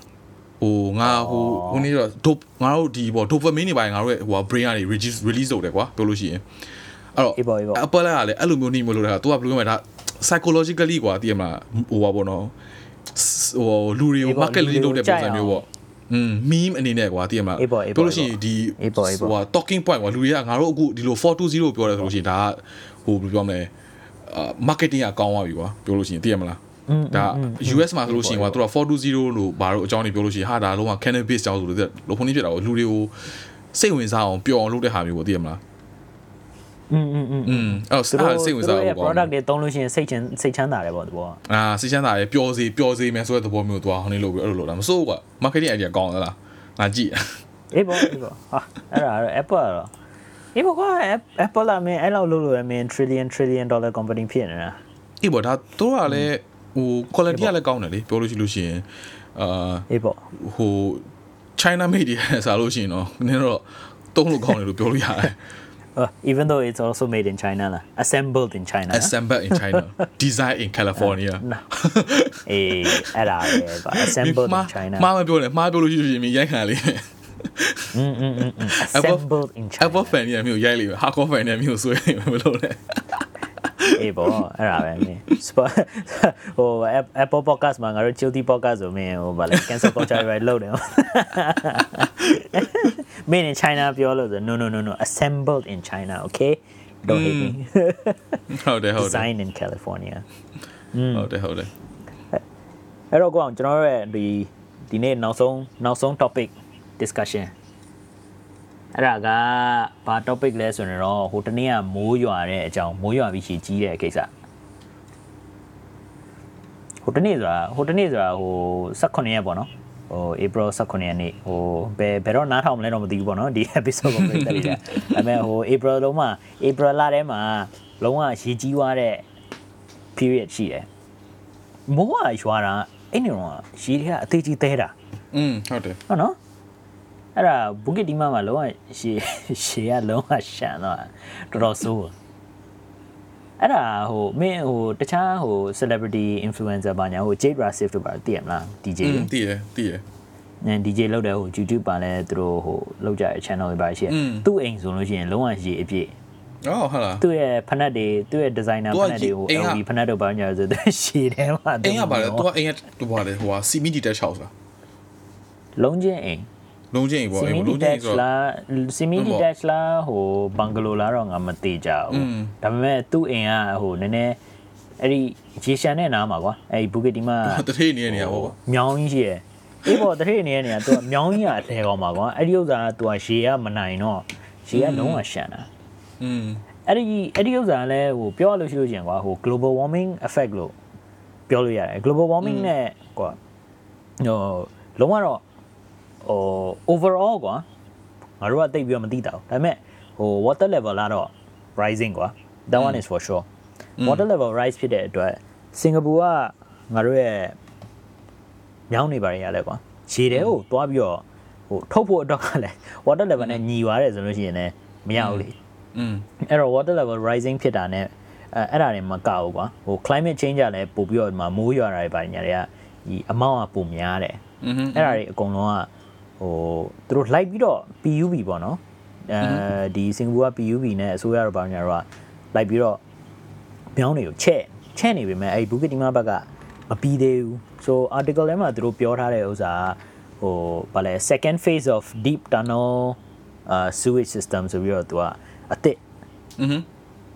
ဟိုငါဟိုဟိုနေ့တော့ dope ငါတို့ဒီပေါ့ dopamine တွေပိုင်းငါတို့ရဲ့ဟို brain ကနေ release release လုပ်တယ်ကွာပြောလို့ရှိရင်အဲ့တော့ Apple ကလည်းအဲ့လိုမျိုးနေမလို့တာ तू ကဘယ်လိုမှဒါ psychologically ကွာတည်ရမလားဟိုပါပေါ့နော်ဟိုလူတွေကို market လေးလုပ်တဲ့ပုံစံမျိုးပေါ့ อืม meme အနေနဲ့ကွာသိရမလားပြောလို့ရှိရင်ဒီဟို talking point ကွာလူတွေကငါတို့အခုဒီလို420ပြောတယ်ဆိုလို့ရှိရင်ဒါက ဟိုဘယ်လိုပြောမလဲအာ marketing အကောင်းသွားပြီကွာပြောလို့ရှိရင်သိရမလားဒါ US မှာဆိုလို့ရှိရင်ကွာသူက420လို့ဘာလို့အကြောင်းတွေပြောလို့ရှိရင်ဟာဒါလုံးဝ cannabis ကြောင်းဆိုလို့လို့ဖုန်းကြီးဖြစ်တာကိုလူတွေကိုစိတ်ဝင်စားအောင်ပျော်အောင်လုပ်တဲ့ဟာမျိုးကိုသိရမလားอืมอืมอืมอืมအဲ့တော့စိတ်ဝင်စားဖို့ပေါ့ product တွေသုံးလို့ရှိရင်စိတ်ချင်စိတ်ချမ်းသာတယ်ပေါ့ဒီဘောအာစိတ်ချမ်းသာတယ်ပျော်စေပျော်စေမယ်ဆိုတဲ့သဘောမျိုးသွားဟိုနေလို့ပြီးအဲ့လိုလုပ်တာမစိုးကွာ marketing idea ကောင်းသလားငါကြည့်အေးပေါ့အေးပေါ့ဟာအဲ့ဒါ Apple တော့ အေးပေါ့ကွာ Apple လာမင်းအဲ့လောက်လုပ်လို့ရမင်း trillion trillion dollar company ဖြစ်နေတာအေးပေါ့ဒါတို့ကလည်းဟို quality ကလည်းကောင်းတယ်လေပြောလို့ရှိလို့ရှိရင်အာအေးပေါ့ဟို China made တွေစားလို့ရှိရင်တော့နင်းတော့တုံးလို့ကောင်းတယ်လို့ပြောလို့ရတယ် Uh, even though it's also made in China, la. assembled in China. Assembled in China. Designed in California. အေးအဲ့ဒါပဲပါ assembled in China. မှားမပြောနဲ့မှားပြောလို့ရှိရင်ရိုက်ခံလေ။ Mm, mm, mm, 嗯嗯嗯，Apple in Apple fan 你也没有压力吧？Hardcore fan 你也没有所以不漏嘞。哎不，哎啥玩意？Spot，我 eh, eh, oh, Apple podcast 嘛，我说 Judy podcast 怎么？我把那 oh, cancel podcast Made in China 不要漏的，No No No No，Assembled in China，OK？Don't hate me。好的好的。Designed in California。嗯，好的好的。哎，哎，老公，今儿个第第那脑松脑松 hmm. eh, topic。Discussion အဲ့ဒါကဘာ topic လဲဆိုရင်တော့ဟိုတနေ့ကမိုးရွာတဲ့အကြောင်းမိုးရွာပြီးရှည်ကြီးတဲ့ကိစ္စဟိုတနေ့ဆိုတာဟိုတနေ့ဆိုတာဟို18ရက်ပေါ့နော်ဟို April 18ရက်နေ့ဟိုဘယ်ဘယ်တော့နားထောင်မလဲတော့မသိဘူးပေါ့နော်ဒီ episode ကိုပြန်တက်နေတာဒါပေမဲ့ဟို April လုံးမှာ April လထဲမှာလုံးဝရေကြီးသွားတဲ့ period ရှိတယ်မိုးကရွာတာအဲ့နေတော့ရေတွေကအသေးကြီးသေးတာอืมဟုတ်တယ်ဟုတ်နော် အဲ့ဒါဘူကစ်ဒီမာမှာလုံးဝရှေရှေကလုံးဝရှန်တော့တော်တော်ဆိုးအဲ့ဒါဟိုမင်းဟိုတခြားဟို celebrity influencer ဘာညာဟို Jade Rasif တို့ပါသိရမလား DJ သိရသိရနန် DJ လောက်တယ်ဟို YouTube ပါလဲသူတို့ဟိုလောက်ကြတဲ့ channel တွေပါရှိတယ်သူ့အိမ်ဆိုလို့ရှိရင်လုံးဝရေအပြည့်အော်ဟုတ်လားသူ့ရဲ့ဖနက်တွေသူ့ရဲ့ designer ဖနက်တွေဟို LV ဖနက်တို့ဘာညာဆိုတဲ့ရှည်တယ်မှာအိမ်ကပါလေသူကအိမ်ကတူပါတယ်ဟိုဟာ CME detach house လားလုံးချင်းအိမ် လုံးချင်းပေါ့အဲ့လုံးချင်းဆိုလား semi detached လားဟို bungalow လားတော့ငါမသိကြဘူးဒါပေမဲ့သူ့အိမ်ကဟိုနည်းနည်းအဲ့ဒီရေရှန်တဲ့နားမှာကွာအဲ့ဒီဘူကတီမှာတထေးနေတဲ့နေရာပေါ့မြောင်းကြီးရှိရယ်အေးပေါ့တထေးနေတဲ့နေရာသူကမြောင်းကြီးကအထဲကောင်ပါကွာအဲ့ဒီဥစ္စာကသူကရေကမနိုင်တော့ရေကလုံးဝရှန်တာอืมအဲ့ဒီအဲ့ဒီဥစ္စာကလည်းဟိုပြောရလို့ရှိလို့ရှိရင်ကွာဟို global warming effect လို့ပြောလို့ရတယ် global warming နဲ့ကွာဟိုလုံးဝတော့ ဟို overall ကွာငါတို့ကတိတ်ပြီးတော့မသိတာဘူးဒါပေမဲ့ဟို water level လာတော့ rising ကွာ that one is for sure water level rise ဖြစ်တဲ့အတွက်စင်ကာပူကငါတို့ရဲ့မြောင်းနေပါရလဲကွာရေတဲကိုသွားပြီးတော့ဟိုထုတ်ဖို့အတွက်ကလည်း water level နဲ့ညီသွားတယ်ဆိုလို့ရှိရင်လည်းမရဘူးလေอืมအဲ့တော့ water level rising ဖြစ်တာ ਨੇ အဲအဲ့ဒါတွေမကောက်ဘူးကွာဟို climate change ကလည်းပို့ပြီးတော့ဒီမှာမိုးရွာတာတွေပါညာတွေကဒီအမောင့်ကပိုများတယ်အဲ့ဒါတွေအကုန်လုံးက ဟိုသူတို့ like ပြီးတော့ PUB ပေါ့နော်အဲဒီစင်ကာပူက PUB နဲ့အစိုးရတော့ဘာညာတော့ like ပြီးတော့မြောင်းတွေကိုချက်ချက်နေပြီမဲ့အဲ့ဘူကီတီမာဘက်ကမပြီးသေးဘူး so article ထဲမှာသူတို့ပြောထားတဲ့ဥစ္စာဟိုဗာလဲ second phase of deep tunnel uh sewage system ဆိုပြီးတော့သူကအစ်စ်อือဟ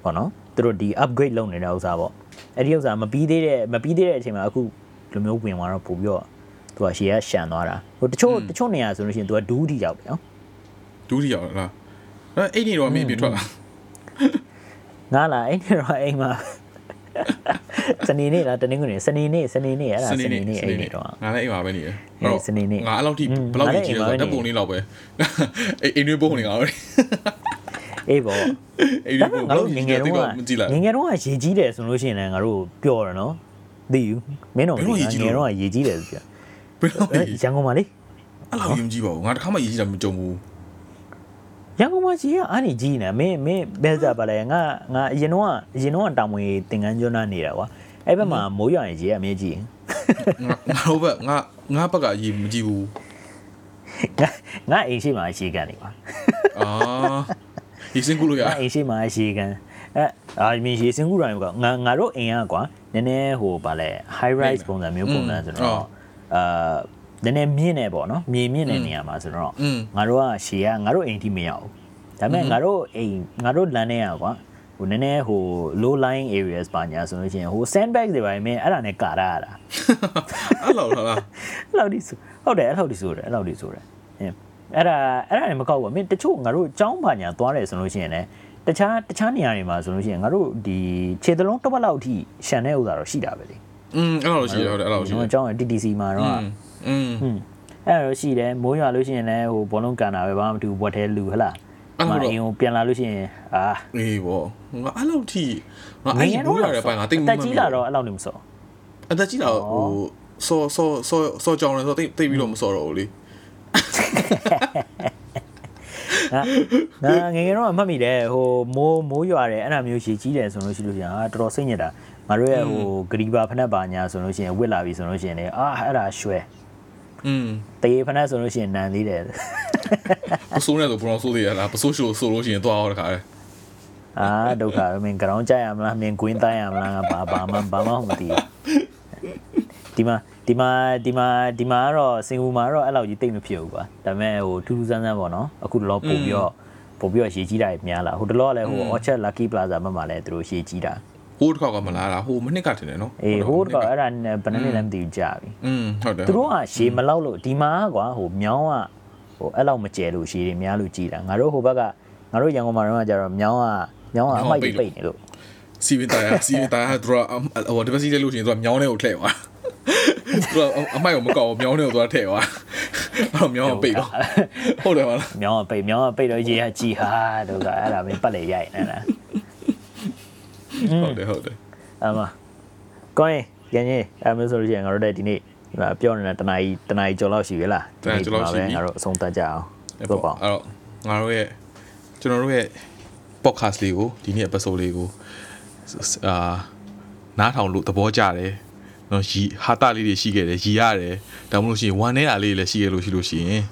ပေါ့နော်သူတို့ဒီ upgrade လုပ်နေတဲ့ဥစ္စာပေါ့အဲ့ဒီဥစ္စာမပြီးသေးတဲ့မပြီးသေးတဲ့အချိန်မှာအခုလိုမျိုးဝင်သွားတော့ပို့ပြီးတော့ သူကရှေ့ကရှန်သွားတာဟိုတချို့တချို့နေရာဆိုလို့ရှိရင်သူကဒူးထီရောက်တယ်နော်ဒူးထီရောက်လားအဲ့အိတ်နေတော့မေ့ပြထွက်လာငါလာအိတ်နေတော့အိမ်မှာစနေနေ့လားတနင်္ဂနွေစနေနေ့စနေနေ့အဲ့ဒါစနေနေ့အိမ်နေတော့ငါလည်းအိမ်မှာပဲနေရဟုတ်စနေနေ့ငါအဲ့လောက်ထိဘယ်လောက်ကြီးလဲတပ်ပုံလေးလောက်ပဲအိမ်အိမ်တွေပုံနေငါပဲအေးပေါ့အိမ်တွေပုံငါတို့ငငယ်တော့ငငယ်တော့ရေကြီးတယ်ဆိုလို့ရှိရင်လည်းငါတို့ပျော်တယ်နော်သိယူမင်းတို့ငငယ်တော့ရေကြီးတယ်ပြော ဘယ်လိုရန်ကုန်မှာလေအဲ့လိုယုံကြည်ပါဘူးငါတခါမှရေးကြည့်တာမကြုံဘူးရန်ကုန်မှာကြီးကအားနေကြီးနေမင်းမင်းဘယ်စားပါလဲငါငါအရင်တော့အရင်တော့တောင်မွေသင်္ကန်းကျွန်းနာနေတာကွာအဲ့ဘက်မှာမိုးရွာရင်ကြီးအမြဲကြီးငါတို့ဘက်ငါငါဘက်ကရေးမကြည့်ဘူးငါအိမ်ရှိမှာရှိကန်နေပါအာဒီစင်ကူလို့ရအိမ်ရှိမှာရှိကန်အဲအာမင်းရေစင်ကူတိုင်းကငါငါတို့အိမ်ကကွာနည်းနည်းဟိုဗာလဲ high rise ပုံစံမျိုးပုံစံဆိုတော့ အာနည်းနည်းမြင့်နေပေါ့နော်မြေမြင့်နေနေရာမှာဆိုတော့ငါတို့ကရှေ့ကငါတို့အိမ်ထိမရဘူးဒါပေမဲ့ငါတို့အိမ်ငါတို့လမ်းထဲကွာဟိုနည်းနည်းဟို low lying areas ပါညာဆိုလို့ရှိရင်ဟို sandbag တွေပါမယ်အဲ့ဒါနဲ့ကာရရတာအဲ့လောက်လားအဲ့လောက်ဒီဆိုဟုတ်တယ်အဲ့လောက်ဒီဆိုတယ်အဲ့လောက်ဒီဆိုတယ်အဲ့ဒါအဲ့ဒါနဲ့မကောက်ဘူးအမင်းတချို့ငါတို့အကြောင်းပါညာသွားတယ်ဆိုလို့ရှိရင်လည်းတခြားတခြားနေရာတွေမှာဆိုလို့ရှိရင်ငါတို့ဒီခြေသလုံးတစ်ပတ်လောက်အထိရှန်တဲ့ဥစ္စာတော့ရှိတာပဲလေ อืมအဲ့လောက်ရှိတယ်ဟုတ်တယ်အဲ့လောက်ရှိတယ် ကျွန်တော်ចောင်း TTC မှာ อื တော့ มอืม อืมအဲ့ဒါတော့ရှိတယ်မိုးရွာလို့ရှိရင်လည်းဟိုဘောလုံးကန်တာပဲဘာမှမတူဘူးဘွက်သေးလူဟလား အဲ့ မ လိုတော့ အင်းကိုပြန်လာလို့ရှိရင်အာ အေးဘောငါအဲ့လောက်ထိငါအဲ့ဒီဘူးရတဲ့ပိုင်းငါတိတ်မ တက်ကြီးလာတော့အဲ့လောက်နေမစော အသက်ကြီးလာဟိုစောစောစောစောကြောင်လဲဆိုတိတ်တိတ်ပြီးတော့မစောတော့ဘူးလေ ငါငယ်ငယ်တော့အမှတ်မိတယ်ဟိုမိုးမိုးရွာတယ်အဲ့ဒါမျိုးရှည်ကြီးတယ်ဆိုလို့ရှိလို့ရှိရင်အာတော်တော်စိတ်ညစ်တာ ငါတို့ရဲ့ဟိုဂရီဘာဖနက်ပါညာဆိုလို့ရှိရင်ဝစ်လာပြီဆိုလို့ရှိရင်လေအာအဲ့ဒါရွှဲอืมတေးဖနက်ဆိုလို့ရှိရင်နန်သေးတယ်ပစိုးနဲ့ဆိုဘရောင်ဆိုးသေးရလားပစိုးရှိုးဆိုလို့ရှိရင်သွားအောင်တခါလေအာဒုက္ခပဲမင်း ground ကြရမလားမင်း green တိုင်းရမလားငါဘာဘာမှဘာမှမသိဘူးဒီမှာဒီမှာဒီမှာဒီမှာကတော့စင်ကာပူမှာတော့အဲ့လောက်ကြီးတိတ်မဖြစ်ဘူးကွာဒါပေမဲ့ဟိုထူးထူးဆန်းဆန်းပေါ့နော်အခုတော့ပို့ပြီးတော့ပို့ပြီးတော့ရှည်ကြီးတာများလာဟိုတလောကလည်းဟို Orchard Lucky Plaza ဘက်မှာလည်းသူတို့ရှည်ကြီးတာ ဟိုးတစ်ခေါက်ကမလားလားဟိုမနစ်ကထင်တယ်နော်အေးဟိုတော့အဲ့ဒါနဲ့ဘယ်နှစ်နှစ်လည်းမသိဘူးကြာပြီอืมဟုတ်တယ်သူတို့ကရှည်မလောက်လို့ဒီမှာကွာဟိုမြောင်းကဟိုအဲ့လောက်မကျဲလို့ရှည်တွေများလို့ကြီးတာငါတို့ဟိုဘက်ကငါတို့ရန်ကုန်မှာတော့ကျတော့မြောင်းကမြောင်းကအမိုက်ကြီးပိတ်နေလို့စီဗင်တာယာစီဗင်တာယာသူကဟိုဒီပစီလေးလို့ရှိရင်သူကမြောင်းတဲ့ကိုထည့်သွားသူကအမိုက်ကိုမကောက်ဘူးမြောင်းတဲ့ကိုသူကထည့်သွားအဲ့တော့မြောင်းကပိတ်တော့ဟုတ်တယ်မလားမြောင်းကပိတ်မြောင်းကပိတ်တော့ရေကကြီးဟာတို့ကအဲ့ဒါမင်းပတ်လေရိုက်နေတာ ဟုတ်တယ်ဟုတ်တယ်အမကောင်းရင်ရင်းရင်အဲ့မျိုးဆိုလို့ရှိရင်ငါတို့လည်းဒီနေ့ဒီမှာပြောနေတာတနားကြီးတနားကြီးကျော်လောက်ရှိပြီလားငါတို့အဆုံးသတ်ကြအောင်အဲ့ဟုတ်ပေါ့ပါအဲ့တော့ငါတို့ရဲ့ကျွန်တော်တို့ရဲ့ podcast လေးကိုဒီနေ့ episode လေးကိုအာနားထောင်လို့သဘောကျတယ်နော်ရီဟာတာလေးတွေရှိခဲ့တယ်ရီရတယ်ဒါမှမဟုတ်လို့ရှိရင်ဝမ်းနေတာလေးတွေလည်းရှိခဲ့လို့ရှိလို့ရှိရင်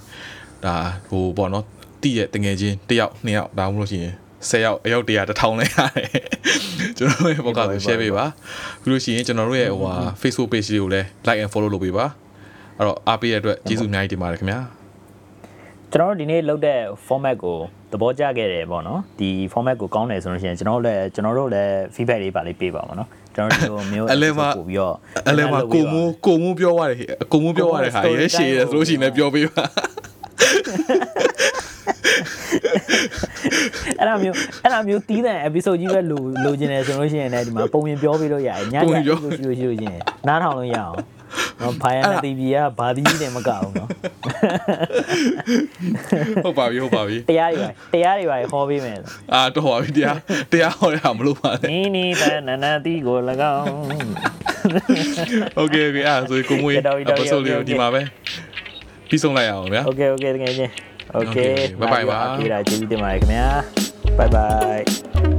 ဒါဟိုပေါ့နော်တည့်ရဲ့တငယ်ချင်းတစ်ယောက်နှစ်ယောက်ဒါမှမဟုတ်လို့ရှိရင် 10ယောက်အယောက်100တစ်ထောင်လဲရတယ်ကျွန်တော်တို့ရဲ့ podcast ကို share ပေးပါပြီးလို့ရှိရင်ကျွန်တော်တို့ရဲ့ဟိုဟာ Facebook page လေးကိုလည်း like and follow လုပ်ပေးပါအဲ့တော့အားပေးရတဲ့အတွက်ကျေးဇူးအများကြီးတင်ပါတယ်ခင်ဗျာကျွန်တော်တို့ဒီနေ့လုပ်တဲ့ format ကိုသဘောကျခဲ့တယ်ပေါ့နော်ဒီ format ကိုကောင်းတယ်ဆိုလို့ရှိရင်ကျွန်တော်တို့လည်းကျွန်တော်တို့လည်း feedback လေးပါလေးပေးပါပါနော်ကျွန်တော်တို့မျိုးအလဲမှာပို့ပြီးတော့အလဲမှာကိုမိုးကိုမိုးပြောရတယ်ဟဲ့ကိုမိုးပြောရတဲ့ဟာရဲရှည်ရဆိုလို့ရှိရင်လည်းပြောပေးပါ အဲ့လိုမျိုးအဲ့လိုမျိုးတီးတဲ့ episode ကြီးပဲလိုလိုချင်တယ်ဆိုလို့ရှိရင်လည်းဒီမှာပုံရင်ပြောပြလို့ရတယ်ညညပြောပြလို့ရှိလို့ချင်းနားထောင်လို့ရအောင်နော်ဖိုင်ရတီဗီကဘာဒီကြီးတယ်မကအောင်နော်ဟုတ်ပါပြီဟုတ်ပါပြီတရားတွေပါတရားတွေပါဟောပေးမယ်အာတော်ပါပြီတရားတရားဟောရမလို့ပါနဲ့နီနီတနနတီကို၎င်း Okay okay အဲ့ဆိုကိုမွေး episode လေးဒီမှာပဲပြီးဆုံးလိုက်အောင်ဗျာ Okay okay တကယ်ချင်း โอเค Okay, bye bye ပါ ပြေးတာကျေးဇူးတင်ပါတယ်ခင်ဗျာ bye bye